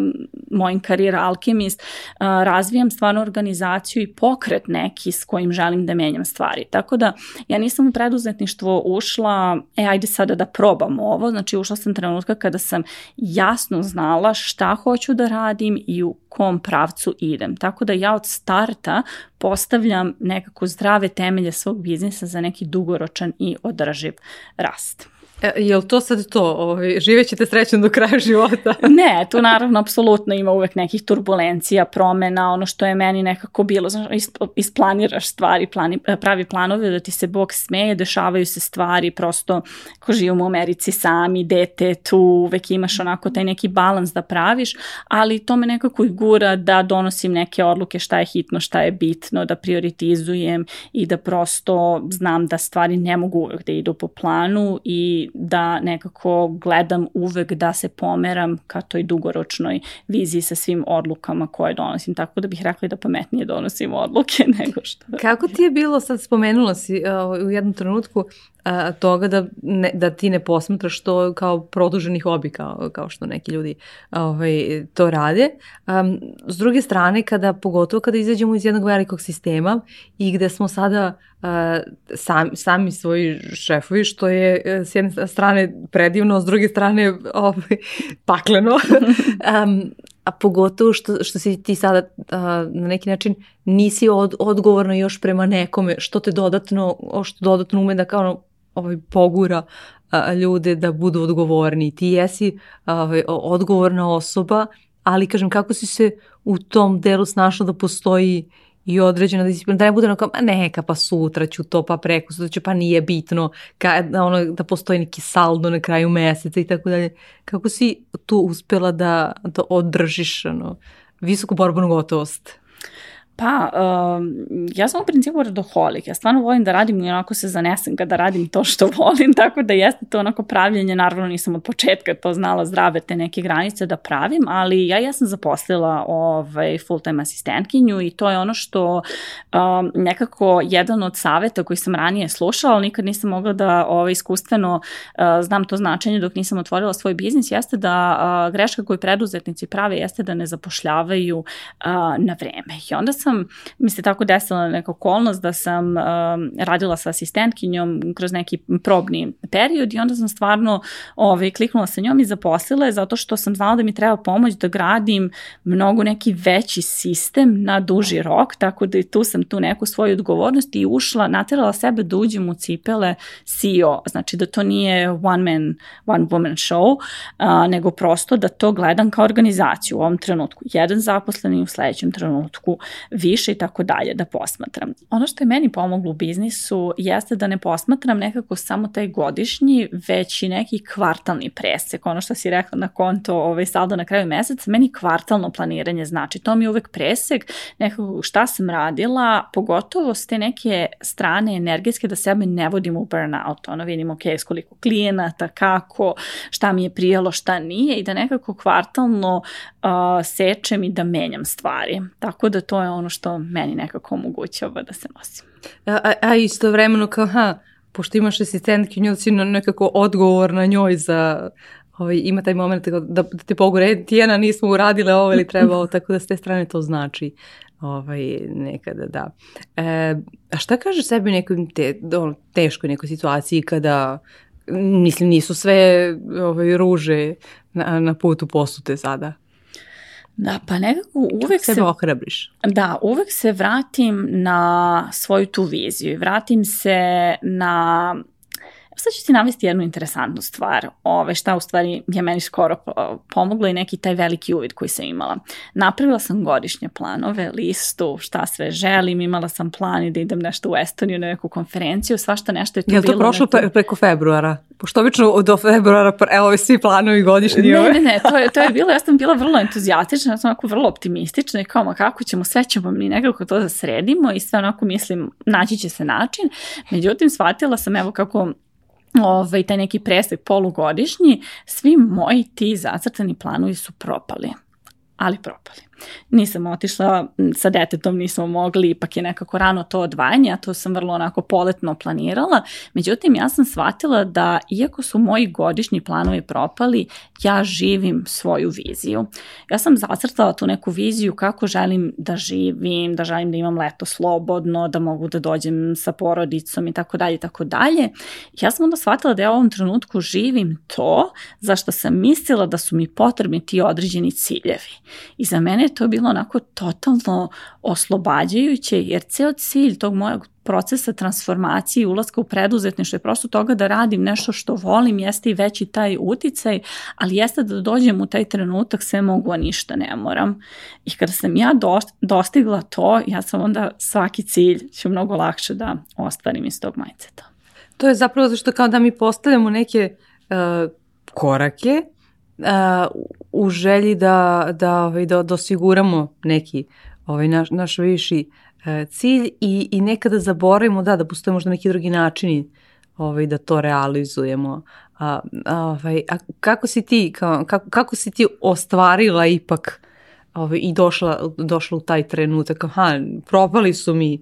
mojim karijera Alchemist razvijam stvarno organizaciju organizaciju i pokret neki s kojim želim da menjam stvari. Tako da ja nisam u preduzetništvo ušla, e ajde sada da probam ovo, znači ušla sam trenutka kada sam jasno znala šta hoću da radim i u kom pravcu idem. Tako da ja od starta postavljam nekako zdrave temelje svog biznisa za neki dugoročan i održiv rast. E, je li to sad to? Ovaj, živećete srećno do kraja života? ne, tu naravno apsolutno ima uvek nekih turbulencija, promena, ono što je meni nekako bilo, znaš, isplaniraš stvari, plani, pravi planove da ti se Bog smeje, dešavaju se stvari, prosto ako živimo u Americi sami, dete, tu uvek imaš onako taj neki balans da praviš, ali to me nekako i gura da donosim neke odluke šta je hitno, šta je bitno, da prioritizujem i da prosto znam da stvari ne mogu uvek da idu po planu i da nekako gledam uvek da se pomeram ka toj dugoročnoj viziji sa svim odlukama koje donosim. Tako da bih rekla da pametnije donosim odluke nego što... Kako ti je bilo, sad spomenula si uh, u jednom trenutku, a, toga da, ne, da ti ne posmatraš to kao produženi hobi kao, kao što neki ljudi ovaj, to rade. Um, s druge strane, kada, pogotovo kada izađemo iz jednog velikog sistema i gde smo sada uh, sam, sami svoji šefovi, što je e, s jedne strane predivno, s druge strane ovaj, pakleno. um, a pogotovo što, što si ti sada uh, na neki način nisi od, odgovorno još prema nekome što te dodatno, što dodatno ume da kao ovaj, pogura a, ljude da budu odgovorni. Ti jesi ovaj, odgovorna osoba, ali kažem kako si se u tom delu snašla da postoji i određena disciplina, da ne bude ono kao, neka pa sutra ću to, pa preko sutra ću, pa nije bitno, ka, da, ono, da postoji neki saldo na kraju meseca i tako dalje. Kako si tu uspela da, da održiš ono, visoku borbenu gotovost? Pa, um, ja sam u principu radoholik. Ja stvarno volim da radim i onako se zanesem kada radim to što volim, tako da jeste to onako pravljenje, naravno nisam od početka to znala zdrave te neke granice da pravim, ali ja ja sam zaposlila ovaj, full-time asistentkinju i to je ono što um, nekako jedan od saveta koji sam ranije slušala, ali nikad nisam mogla da ovaj, iskustveno uh, znam to značenje dok nisam otvorila svoj biznis, jeste da uh, greška koju preduzetnici prave jeste da ne zapošljavaju uh, na vreme. I onda sam sam, mi se tako desila neka okolnost da sam um, radila sa asistentkinjom kroz neki probni period i onda sam stvarno ovaj, kliknula sa njom i zaposlila je zato što sam znala da mi treba pomoć da gradim mnogo neki veći sistem na duži rok, tako da i tu sam tu neku svoju odgovornost i ušla, naterala sebe da uđem u cipele CEO, znači da to nije one man, one woman show, a, nego prosto da to gledam kao organizaciju u ovom trenutku. Jedan zaposleni u sledećem trenutku više i tako dalje da posmatram. Ono što je meni pomoglo u biznisu jeste da ne posmatram nekako samo taj godišnji, već i neki kvartalni presek, ono što si rekla na konto ovaj, saldo na kraju meseca, meni kvartalno planiranje znači, to mi je uvek presek, nekako šta sam radila, pogotovo s te neke strane energetske da sebe ne vodim u burnout, ono vidim ok, s koliko klijenata, kako, šta mi je prijelo, šta nije i da nekako kvartalno uh, sečem i da menjam stvari. Tako da to je ono što meni nekako omogućava da se nosim. A, a, a istovremeno kao, ha, pošto imaš asistentkinju, si nekako odgovor na njoj za ovaj, ima taj moment da, da te pogore, Tijena nismo uradile ovo ili treba ovo, tako da s te strane to znači ovaj, nekada, da. E, a šta kažeš sebi u nekoj te, ono, teškoj nekoj situaciji kada mislim nisu sve ovaj, ruže na, na putu posute sada? Da, pa nekako uvek se... Sebe ohrabriš. Da, uvek se vratim na svoju tu viziju i vratim se na Sad ću ti navesti jednu interesantnu stvar, ove, šta u stvari je meni skoro pomoglo i neki taj veliki uvid koji sam imala. Napravila sam godišnje planove, listu, šta sve želim, imala sam plan i da idem nešto u Estoniju na neku konferenciju, svašta nešto je tu bilo. Je to prošlo neko... preko februara? Pošto obično do februara, evo svi planovi godišnji. Ne, ne, ne, to je, to je bilo, ja sam bila vrlo entuzijastična, ja sam onako vrlo optimistična i kao, ma kako ćemo, sve ćemo mi nekako to da sredimo i sve onako mislim, naći će se način. Međutim, shvatila sam evo kako ovaj, taj neki presek polugodišnji, svi moji ti zacrtani planovi su propali ali propali. Nisam otišla sa detetom, nismo mogli, ipak je nekako rano to odvajanje, a to sam vrlo onako poletno planirala. Međutim, ja sam shvatila da iako su moji godišnji planovi propali, ja živim svoju viziju. Ja sam zacrtala tu neku viziju kako želim da živim, da želim da imam leto slobodno, da mogu da dođem sa porodicom i tako dalje i tako dalje. Ja sam onda shvatila da ja u ovom trenutku živim to zašto sam mislila da su mi potrebni ti određeni ciljevi. I za mene je to bilo onako totalno oslobađajuće, jer ceo cilj tog mojeg procesa transformacije i ulaska u preduzetništvo je prosto toga da radim nešto što volim, jeste i veći taj uticaj, ali jeste da dođem u taj trenutak sve mogu, a ništa ne moram. I kada sam ja dostigla to, ja sam onda svaki cilj ću mnogo lakše da ostvarim iz tog mindseta. To je zapravo zašto kao da mi postavljamo neke uh, korake u želji da, da, ovaj, da, da osiguramo neki ovaj, naš, naš viši uh, cilj i, i nekada zaboravimo da, da postoje možda neki drugi načini ovaj, da to realizujemo. A, ovaj, a kako si ti, kao, kako, kako si ti ostvarila ipak ovaj, i došla, došla u taj trenutak, aha, propali su mi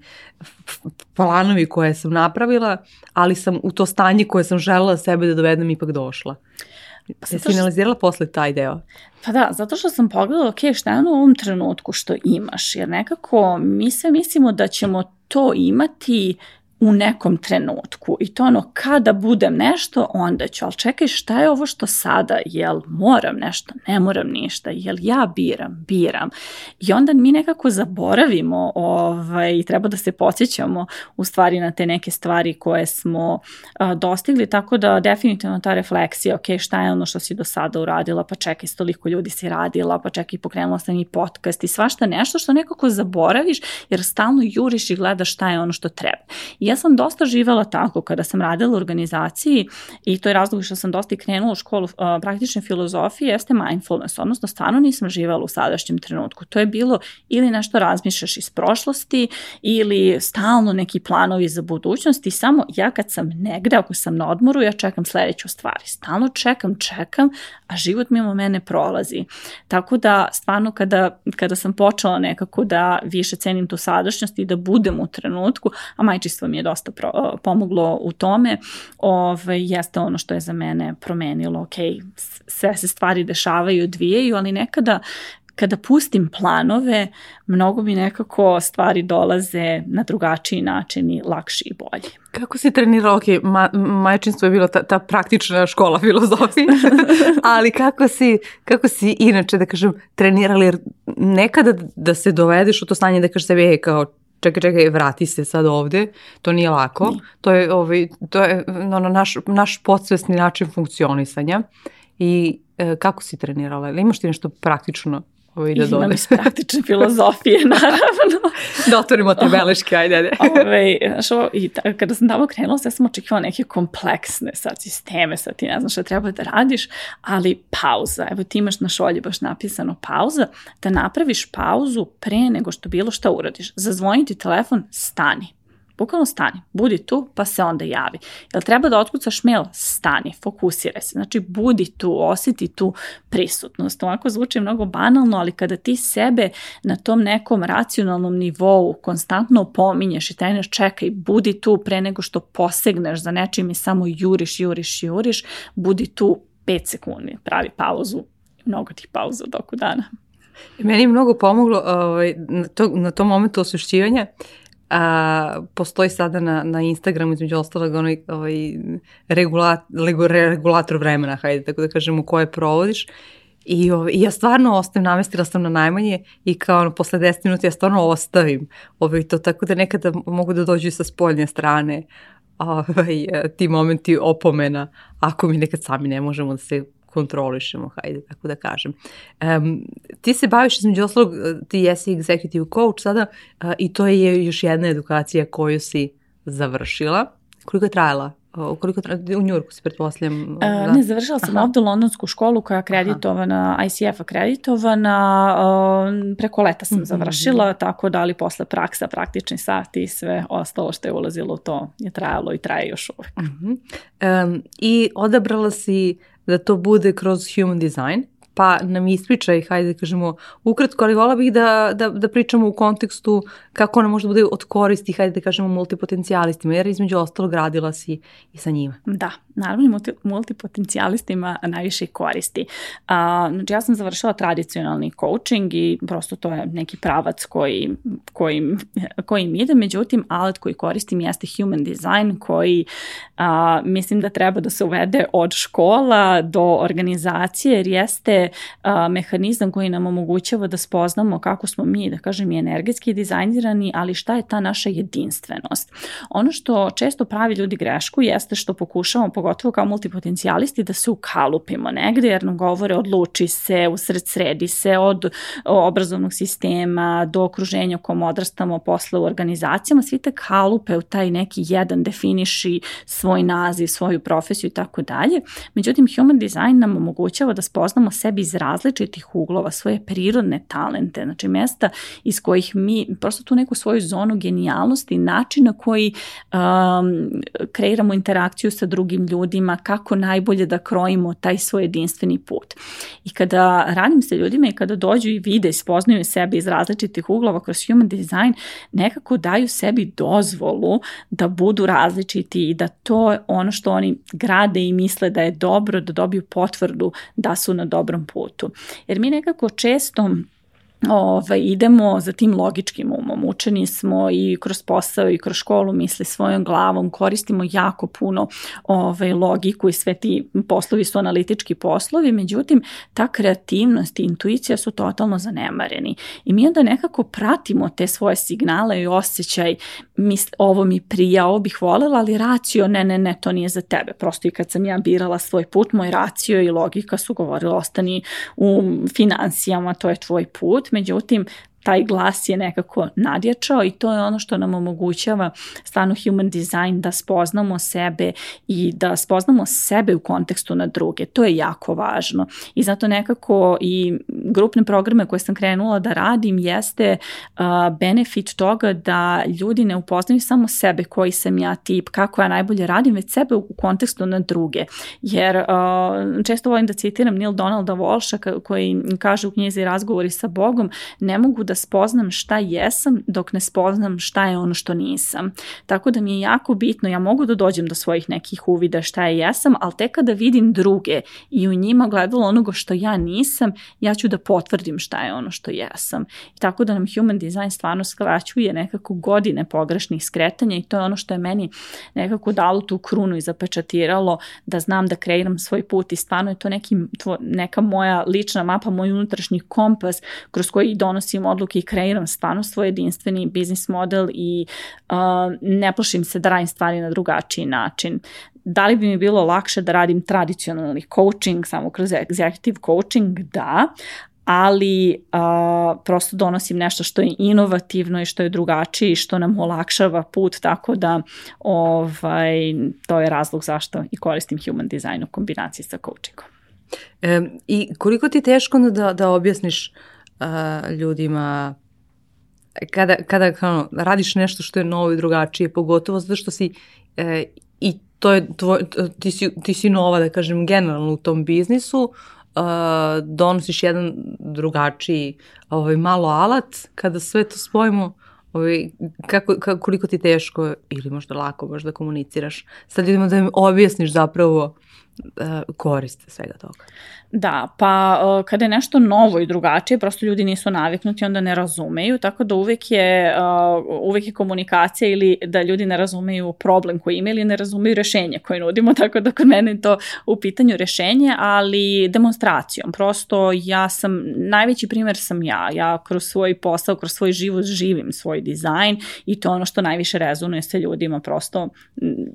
planovi koje sam napravila, ali sam u to stanje koje sam želela sebe da dovedem ipak došla. Pa Jesi finalizirala posle taj deo? Pa da, zato što sam pogledala, ok, šta je ono u ovom trenutku što imaš, jer nekako mi sve mislimo da ćemo to imati u nekom trenutku. I to ono kada budem nešto onda ću, ali čekaj šta je ovo što sada, jel moram nešto, ne moram ništa, jel ja biram, biram. I onda mi nekako zaboravimo ovaj, treba da se podsjećamo u stvari na te neke stvari koje smo a, dostigli, tako da definitivno ta refleksija, ok, šta je ono što si do sada uradila, pa čekaj, stoliko ljudi si radila, pa čekaj, pokrenula sam i podcast i svašta nešto što nekako zaboraviš jer stalno juriš i gledaš šta je ono što treba. I ja sam dosta živela tako kada sam radila u organizaciji i to je razlog što sam dosta i krenula u školu uh, praktične filozofije jeste mindfulness, odnosno stvarno nisam živala u sadašnjem trenutku. To je bilo ili nešto razmišljaš iz prošlosti ili stalno neki planovi za budućnost i samo ja kad sam negde, ako sam na odmoru, ja čekam sledeću stvar. Stalno čekam, čekam, a život mimo mene prolazi. Tako da stvarno kada, kada sam počela nekako da više cenim tu sadašnjost i da budem u trenutku, a majčistvo mi je dosta pro, pomoglo u tome, ove, jeste ono što je za mene promenilo, ok, sve se stvari dešavaju, odvijaju, ali nekada kada pustim planove, mnogo mi nekako stvari dolaze na drugačiji način i lakši i bolji. Kako si trenirala, ok, ma, majčinstvo je bila ta, ta praktična škola filozofije, ali kako si, kako si inače, da kažem, trenirala, jer nekada da se dovedeš u to stanje da kažeš sebi, e, kao čekaj, čekaj, vrati se sad ovde, to nije lako, nije. to je, ovaj, to je ono, naš, naš podsvesni način funkcionisanja i e, kako si trenirala, ili imaš ti nešto praktično ovaj, da Imam iz praktične filozofije, naravno. da otvorimo te beleške, ajde, ajde. Ove, znaš, ovo, i ta, kada sam tamo krenula, sve sam očekivala neke kompleksne sad sisteme, sad ti ne znaš šta treba da radiš, ali pauza, evo ti imaš na šolji baš napisano pauza, da napraviš pauzu pre nego što bilo šta uradiš. Zazvoniti telefon, stani Bukvalno stani, budi tu pa se onda javi. Jel treba da otkucaš mail? Stani, fokusiraj se. Znači budi tu, osjeti tu prisutnost. Ovako zvuči mnogo banalno, ali kada ti sebe na tom nekom racionalnom nivou konstantno pominješ i treneš čekaj, budi tu pre nego što posegneš za nečim i samo juriš, juriš, juriš, budi tu 5 sekundi, pravi pauzu, mnogo tih pauza u toku dana. Meni je mnogo pomoglo ovaj, na, to, na tom momentu osvešćivanja a, postoji sada na, na Instagramu između ostalog onaj ovaj, regulat, regulator vremena, hajde tako da kažemo, koje provodiš. I, ovaj, I ja stvarno ostavim, namestila sam na najmanje i kao ono, posle 10 minuta ja stvarno ostavim ovaj, to, tako da nekada mogu da dođu sa spoljne strane ovaj, ti momenti opomena, ako mi nekad sami ne možemo da se kontrolišemo, hajde tako da kažem. Um, ti se baviš između ostalog, ti jesi executive coach sada uh, i to je još jedna edukacija koju si završila. Koliko je trajala? koliko u Njurku se pretpostavljam? Da? Ne, završila sam Aha. ovde londonsku školu koja je akreditovana, Aha. ICF akreditovana, preko leta sam mm -hmm. završila, tako da ali posle praksa, praktični sati i sve ostalo što je ulazilo u to je trajalo i traje još uvek. Mm -hmm. um, I odabrala si da bude kroz human design, pa nam ispričaj, hajde da kažemo, ukratko, ali vola bih da, da, da pričamo u kontekstu kako ona može da bude od koristi, hajde da kažemo, multipotencijalistima, jer između ostalog radila si i sa njima. Da, naravno multi, multipotencijalistima najviše koristi. A, znači ja sam završila tradicionalni coaching i prosto to je neki pravac koji, kojim, kojim ide, međutim alat koji koristim jeste human design koji a, mislim da treba da se uvede od škola do organizacije jer jeste a, mehanizam koji nam omogućava da spoznamo kako smo mi, da kažem, i energetski dizajnirani, ali šta je ta naša jedinstvenost. Ono što često pravi ljudi grešku jeste što pokušavamo, pogotovo kao multipotencijalisti, da se ukalupimo negde, jer nam govore odluči se, usred sredi se, od obrazovnog sistema do okruženja u kom odrastamo posle u organizacijama, svi te kalupe u taj neki jedan definiši svoj naziv, svoju profesiju i tako dalje. Međutim, human design nam omogućava da spoznamo sebi iz različitih uglova, svoje prirodne talente, znači mesta iz kojih mi prosto tu neku svoju zonu genijalnosti, način na koji um, kreiramo interakciju sa drugim ljudima, kako najbolje da krojimo taj svoj jedinstveni put. I kada radim sa ljudima i kada dođu i vide i spoznaju sebe iz različitih uglova kroz human design, nekako daju sebi dozvolu da budu različiti i da to je ono što oni grade i misle da je dobro, da dobiju potvrdu da su na dobrom putu. Jer mi nekako često ovaj, idemo za tim logičkim umom. Učeni smo i kroz posao i kroz školu misli svojom glavom, koristimo jako puno ovaj, logiku i sve ti poslovi su analitički poslovi, međutim ta kreativnost i intuicija su totalno zanemareni. I mi onda nekako pratimo te svoje signale i osjećaj, misl, ovo mi prija, ovo bih volela, ali racio, ne, ne, ne, to nije za tebe. Prosto i kad sam ja birala svoj put, moj racio i logika su govorili, ostani u financijama, to je tvoj put međutim taj glas je nekako nadjačao i to je ono što nam omogućava stvarno human design da spoznamo sebe i da spoznamo sebe u kontekstu na druge. To je jako važno i zato nekako i grupne programe koje sam krenula da radim jeste uh, benefit toga da ljudi ne upoznaju samo sebe koji sam ja tip, kako ja najbolje radim, već sebe u kontekstu na druge. Jer uh, često volim da citiram Neil Donalda Walsha koji kaže u knjizi Razgovori sa Bogom, ne mogu da spoznam šta jesam dok ne spoznam šta je ono što nisam. Tako da mi je jako bitno, ja mogu da dođem do svojih nekih uvida šta je jesam, ali tek kada vidim druge i u njima gledalo onoga što ja nisam, ja ću da potvrdim šta je ono što jesam. I tako da nam human design stvarno skraćuje nekako godine pogrešnih skretanja i to je ono što je meni nekako dalo tu krunu i zapečatiralo da znam da kreiram svoj put i stvarno je to neki, tvo, neka moja lična mapa, moj unutrašnji kompas kroz koji donosim odluke i kreiram stvarno svoj jedinstveni biznis model i uh, ne plašim se da radim stvari na drugačiji način. Da li bi mi bilo lakše da radim tradicionalni coaching samo kroz executive coaching? Da, ali a, prosto donosim nešto što je inovativno i što je drugačije i što nam olakšava put, tako da ovaj, to je razlog zašto i koristim human design u kombinaciji sa coachingom. E, I koliko ti je teško da, da objasniš uh, ljudima kada, kada kao, radiš nešto što je novo i drugačije, pogotovo zato što si e, i to je tvoj, ti, si, ti si nova, da kažem, generalno u tom biznisu, uh, donosiš jedan drugačiji ovaj, malo alat, kada sve to spojimo, ovaj, kako, kako, koliko ti teško ili možda lako možda komuniciraš sa ljudima da im objasniš zapravo uh, koriste svega toga. Da, pa uh, kada je nešto novo i drugačije, prosto ljudi nisu naviknuti, onda ne razumeju, tako da uvek je, uh, uvek je komunikacija ili da ljudi ne razumeju problem koji imaju ili ne razumeju rešenje koje nudimo, tako da kod mene je to u pitanju rešenje, ali demonstracijom. Prosto ja sam, najveći primer sam ja, ja kroz svoj posao, kroz svoj život živim svoj dizajn i to je ono što najviše rezonuje sa ljudima, prosto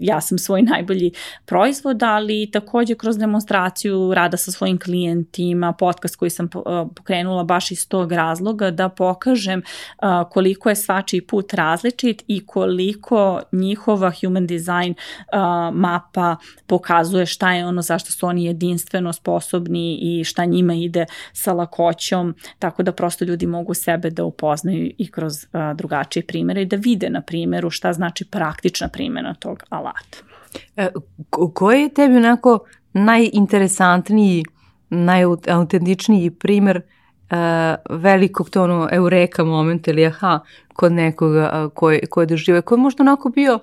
ja sam svoj najbolji proizvod, ali takođe kroz demonstraciju rada sa svojim klijentima, podcast koji sam pokrenula baš iz tog razloga da pokažem koliko je svačiji put različit i koliko njihova human design mapa pokazuje šta je ono zašto su oni jedinstveno sposobni i šta njima ide sa lakoćom, tako da prosto ljudi mogu sebe da upoznaju i kroz drugačije primere i da vide na primeru šta znači praktična primjena tog alata. E, koji je tebi onako najinteresantniji najautentičniji primer uh, velikog to ono eureka momenta ili aha kod nekoga uh, koji, koji je doživio, koji je možda onako bio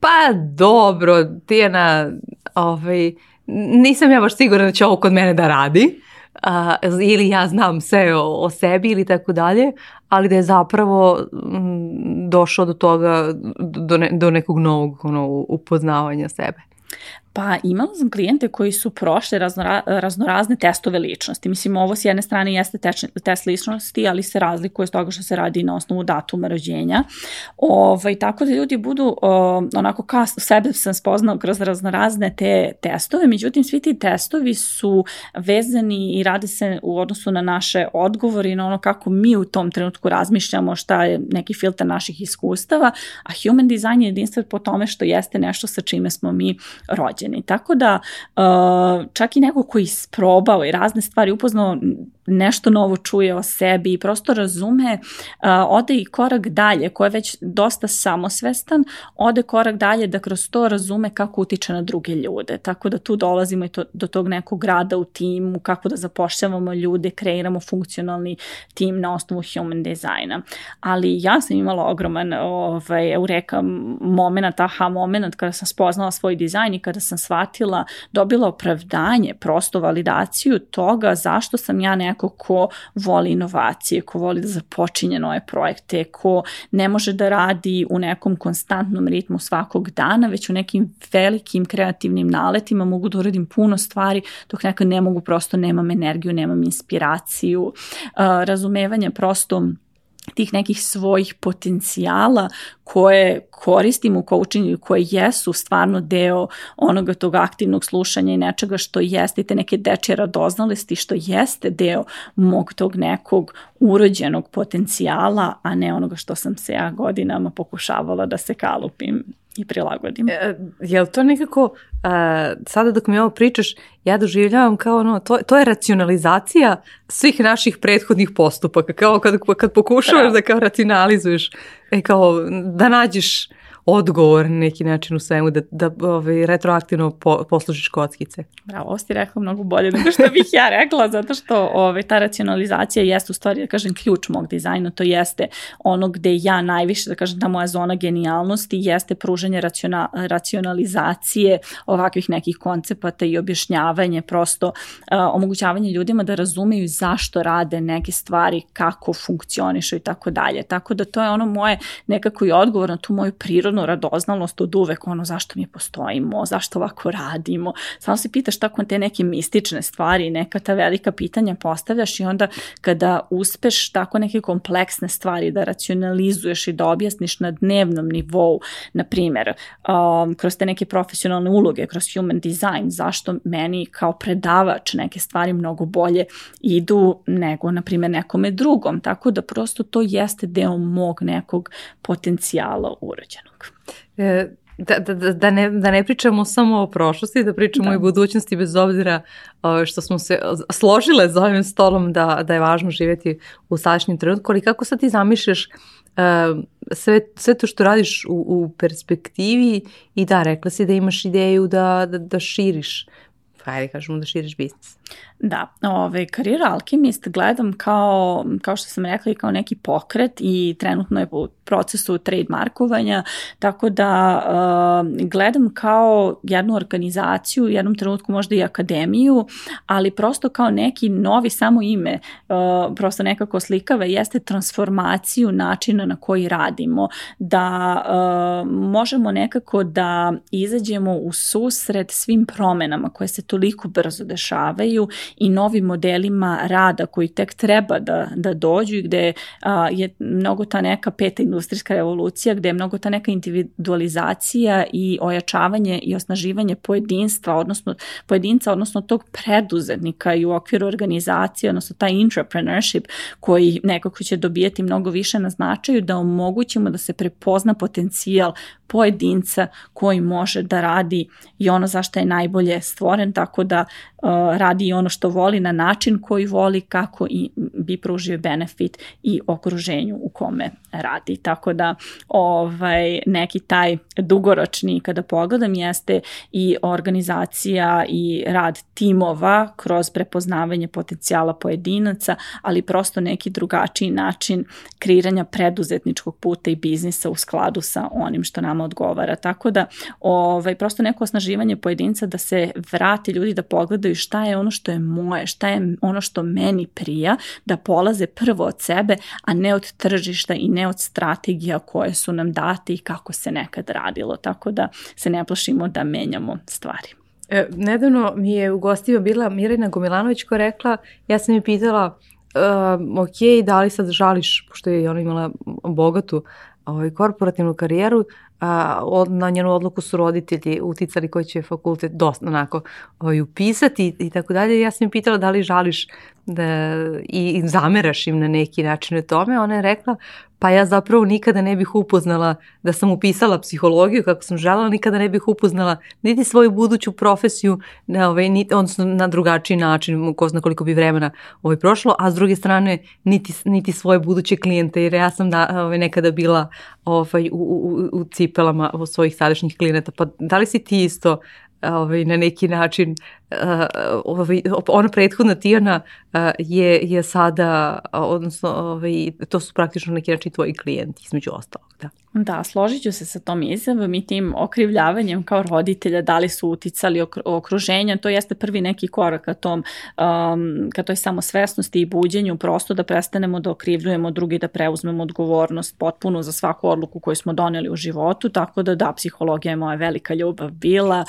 pa dobro, Tijana, ovaj, nisam ja baš sigurna da će ovo kod mene da radi, uh, ili ja znam sve o, o sebi ili tako dalje, ali da je zapravo m, došao do toga, do, ne, do nekog novog ono, upoznavanja sebe. Pa imala sam klijente koji su prošli raznora, raznorazne testove ličnosti. Mislim, ovo s jedne strane jeste test, test ličnosti, ali se razlikuje s toga što se radi na osnovu datuma rođenja. Ovaj, tako da ljudi budu o, onako kas, sebe sam spoznao kroz raznorazne te testove, međutim svi ti testovi su vezani i rade se u odnosu na naše odgovore i na ono kako mi u tom trenutku razmišljamo šta je neki filter naših iskustava, a human design je jedinstven po tome što jeste nešto sa čime smo mi rođeni rođeni. Tako da uh, čak i neko koji isprobao i razne stvari upoznao nešto novo čuje o sebi i prosto razume, ode i korak dalje, ko je već dosta samosvestan, ode korak dalje da kroz to razume kako utiče na druge ljude. Tako da tu dolazimo i to, do tog nekog rada u timu, kako da zapošljavamo ljude, kreiramo funkcionalni tim na osnovu human dizajna. Ali ja sam imala ogroman ovaj, eureka moment, aha moment kada sam spoznala svoj dizajn i kada sam shvatila, dobila opravdanje, prosto validaciju toga zašto sam ja neko neko ko voli inovacije, ko voli da započinje nove projekte, ko ne može da radi u nekom konstantnom ritmu svakog dana, već u nekim velikim kreativnim naletima mogu da uradim puno stvari, dok nekad ne mogu, prosto nemam energiju, nemam inspiraciju, razumevanje prosto tih nekih svojih potencijala koje koristim u coachingu i koje jesu stvarno deo onoga tog aktivnog slušanja i nečega što jeste te neke dečje radoznalosti što jeste deo mog tog nekog urođenog potencijala, a ne onoga što sam se ja godinama pokušavala da se kalupim i prilagodim. E, je li to nekako, a, sada dok mi ovo pričaš, ja doživljavam kao ono, to, to je racionalizacija svih naših prethodnih postupaka, kao kad, kad pokušavaš da, da kao racionalizuješ, e, kao da nađeš odgovor na neki način u svemu, da, da ovaj, retroaktivno po, poslužiš kockice. Bravo, ovo si rekla mnogo bolje nego što bih ja rekla, zato što ovaj, ta racionalizacija jeste u stvari, da kažem, ključ mog dizajna, to jeste ono gde ja najviše, da kažem, ta moja zona genijalnosti jeste pružanje raciona, racionalizacije ovakvih nekih koncepata i objašnjavanje, prosto uh, omogućavanje ljudima da razumeju zašto rade neke stvari, kako funkcionišu i tako dalje. Tako da to je ono moje nekako i odgovor na tu moju prirodnu prirodnu radoznalost od uvek, ono zašto mi postojimo, zašto ovako radimo. Samo se pitaš tako te neke mistične stvari, neka ta velika pitanja postavljaš i onda kada uspeš tako neke kompleksne stvari da racionalizuješ i da objasniš na dnevnom nivou, na primer, um, kroz te neke profesionalne uloge, kroz human design, zašto meni kao predavač neke stvari mnogo bolje idu nego, na primer, nekome drugom. Tako da prosto to jeste deo mog nekog potencijala urođenog. E, da, da, da, ne, da ne pričamo samo o prošlosti, da pričamo da. i budućnosti bez obzira što smo se složile za ovim stolom da, da je važno živeti u sadašnjem trenutku, ali kako sad ti zamišljaš uh, sve, sve to što radiš u, u perspektivi i da, rekla si da imaš ideju da, da, da širiš, pa ajde kažemo da širiš biznis. Da, ovaj, karijera alkemist gledam kao, kao što sam rekla i kao neki pokret i trenutno je u procesu trademarkovanja, tako da uh, gledam kao jednu organizaciju, u jednom trenutku možda i akademiju, ali prosto kao neki novi samo ime, uh, prosto nekako slikava jeste transformaciju načina na koji radimo, da uh, možemo nekako da izađemo u susret svim promenama koje se toliko brzo dešavaju i novim modelima rada koji tek treba da, da dođu i gde a, je mnogo ta neka peta industrijska revolucija, gde je mnogo ta neka individualizacija i ojačavanje i osnaživanje pojedinstva, odnosno pojedinca, odnosno tog preduzetnika i u okviru organizacije, odnosno taj entrepreneurship koji nekako će dobijeti mnogo više na značaju da omogućimo da se prepozna potencijal pojedinca koji može da radi i ono zašto je najbolje stvoren, tako da uh, radi ono što voli na način koji voli, kako i bi pružio benefit i okruženju u kome radi. Tako da ovaj, neki taj dugoročni kada pogledam jeste i organizacija i rad timova kroz prepoznavanje potencijala pojedinaca, ali prosto neki drugačiji način kreiranja preduzetničkog puta i biznisa u skladu sa onim što nama odgovara. Tako da ovaj, prosto neko osnaživanje pojedinca da se vrati ljudi da pogledaju šta je ono što je moje, šta je ono što meni prija, da polaze prvo od sebe, a ne od tržišta i ne od strategija koje su nam date i kako se nekad radilo. Tako da se ne plašimo da menjamo stvari. E, nedavno mi je u gostima bila Mirina Gomilanović koja rekla, ja sam je pitala, uh, ok, da li sad žališ, pošto je ona imala bogatu ovaj, korporativnu karijeru, a, od, na njenu odluku su roditelji uticali koji će fakultet dosta onako ovaj, upisati i, tako dalje. Ja sam im pitala da li žališ da, i zameraš im na neki način o tome. Ona je rekla, pa ja zapravo nikada ne bih upoznala da sam upisala psihologiju kako sam želela, nikada ne bih upoznala niti svoju buduću profesiju, ne, ovaj, niti, odnosno na drugačiji način, ko zna koliko bi vremena ovaj, prošlo, a s druge strane niti, niti svoje buduće klijente, jer ja sam da, ovaj, nekada bila ovaj, u, u, u cipelama svojih sadašnjih klijenata. Pa da li si ti isto ovaj, na neki način ovaj, ona prethodna Tijana je, je sada, odnosno ovaj, to su praktično neki način tvoji klijenti između ostalog. Da. Da, složit ću se sa tom izjavom i tim okrivljavanjem kao roditelja, da li su uticali okruženja, to jeste prvi neki korak ka, tom, um, ka toj samosvesnosti i buđenju, prosto da prestanemo da okrivljujemo drugi, da preuzmemo odgovornost potpuno za svaku odluku koju smo doneli u životu, tako da da, psihologija je moja velika ljubav bila,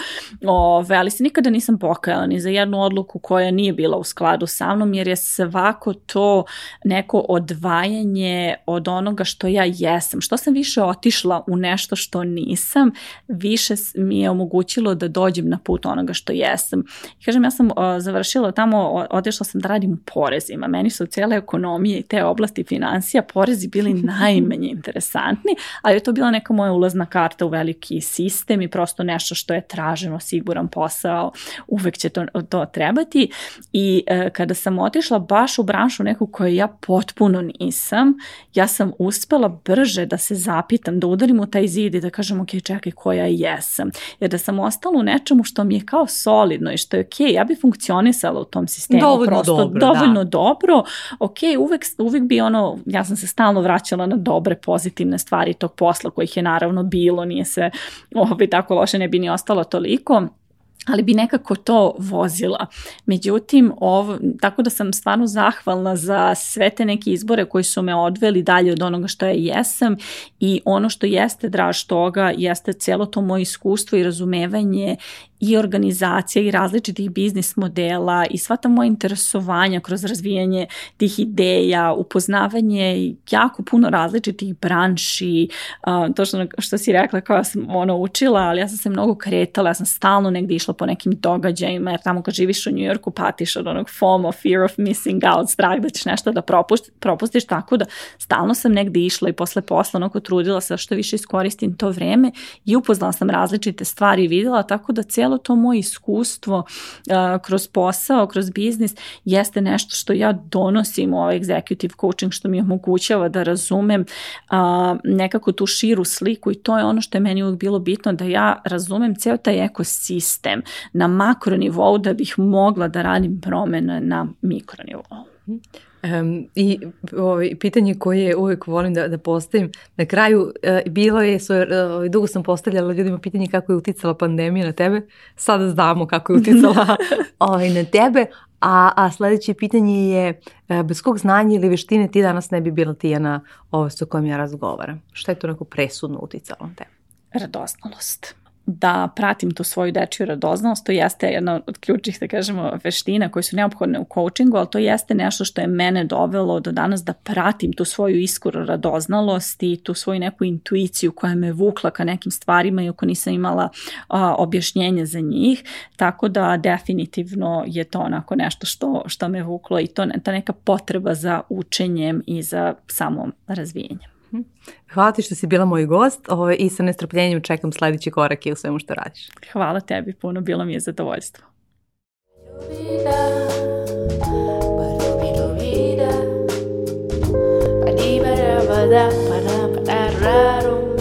ove, ali se nikada nisam pokajala ni za jednu odluku koja nije bila u skladu sa mnom, jer je svako to neko odvajanje od onoga što ja jesam, što sam više otišla u nešto što nisam, više mi je omogućilo da dođem na put onoga što jesam. I kažem, ja sam završila tamo, otišla sam da radim u porezima. Meni su cijele ekonomije i te oblasti financija porezi bili najmanje interesantni, ali je to bila neka moja ulazna karta u veliki sistem i prosto nešto što je traženo, siguran posao, uvek će to, to trebati. I uh, kada sam otišla baš u branšu neku koju ja potpuno nisam, ja sam uspela brže da se zapitam pitam, da udarim u taj zid i da kažem, ok, čekaj, koja jesam. Jer da sam ostala u nečemu što mi je kao solidno i što je ok, ja bi funkcionisala u tom sistemu. Dovoljno prosto, dobro, Dovoljno da. dobro. Ok, uvek, uvek bi ono, ja sam se stalno vraćala na dobre, pozitivne stvari tog posla kojih je naravno bilo, nije se ovaj, tako loše, ne bi ni ostalo toliko ali bi nekako to vozila. Međutim, ovo, tako da sam stvarno zahvalna za sve te neke izbore koji su me odveli dalje od onoga što ja jesam i ono što jeste draž toga jeste celo to moje iskustvo i razumevanje i organizacija i različitih biznis modela i sva ta moja interesovanja kroz razvijanje tih ideja, upoznavanje jako puno različitih branši, to što, što si rekla kao sam ono učila, ali ja sam se mnogo kretala, ja sam stalno negde išla po nekim događajima, jer tamo kad živiš u New Yorku patiš od onog FOMO, fear of missing out, strah da ćeš nešto da propusti, propustiš, tako da stalno sam negde išla i posle posla onako trudila se što više iskoristim to vreme i upoznala sam različite stvari i videla, tako da cijelo to moje iskustvo uh, kroz posao, kroz biznis jeste nešto što ja donosim u ovaj executive coaching što mi omogućava da razumem uh, nekako tu širu sliku i to je ono što je meni uvijek bilo bitno da ja razumem ceo taj ekosistem na makro nivou da bih mogla da radim promene na mikro nivou. Um, I ovaj, pitanje koje uvijek volim da, da postavim, na kraju uh, bilo je, so, uh, dugo sam postavljala ljudima pitanje kako je uticala pandemija na tebe, sada znamo kako je uticala ovaj, na tebe, a, a sledeće pitanje je uh, bez kog znanja ili veštine ti danas ne bi bila Tijana ovo sa kojom ja razgovaram. Šta je to neko presudno uticalo na tebe? Radoznalost da pratim tu svoju dečju radoznalost, to jeste jedna od ključnih, da kažemo, veština koje su neophodne u coachingu, ali to jeste nešto što je mene dovelo do danas da pratim tu svoju radoznalost i tu svoju neku intuiciju koja me vukla ka nekim stvarima i ako nisam imala a, objašnjenje za njih, tako da definitivno je to onako nešto što, što me vuklo i to ta neka potreba za učenjem i za samo razvijenjem. Hvala ti što si bila moj gost ovo, i sa nestrpljenjem čekam sledeći korak i u svemu što radiš. Hvala tebi puno, bilo mi je zadovoljstvo. Ljubina, pa ljubi, ljubina, pa da, ramada, pa nam, pa rarum.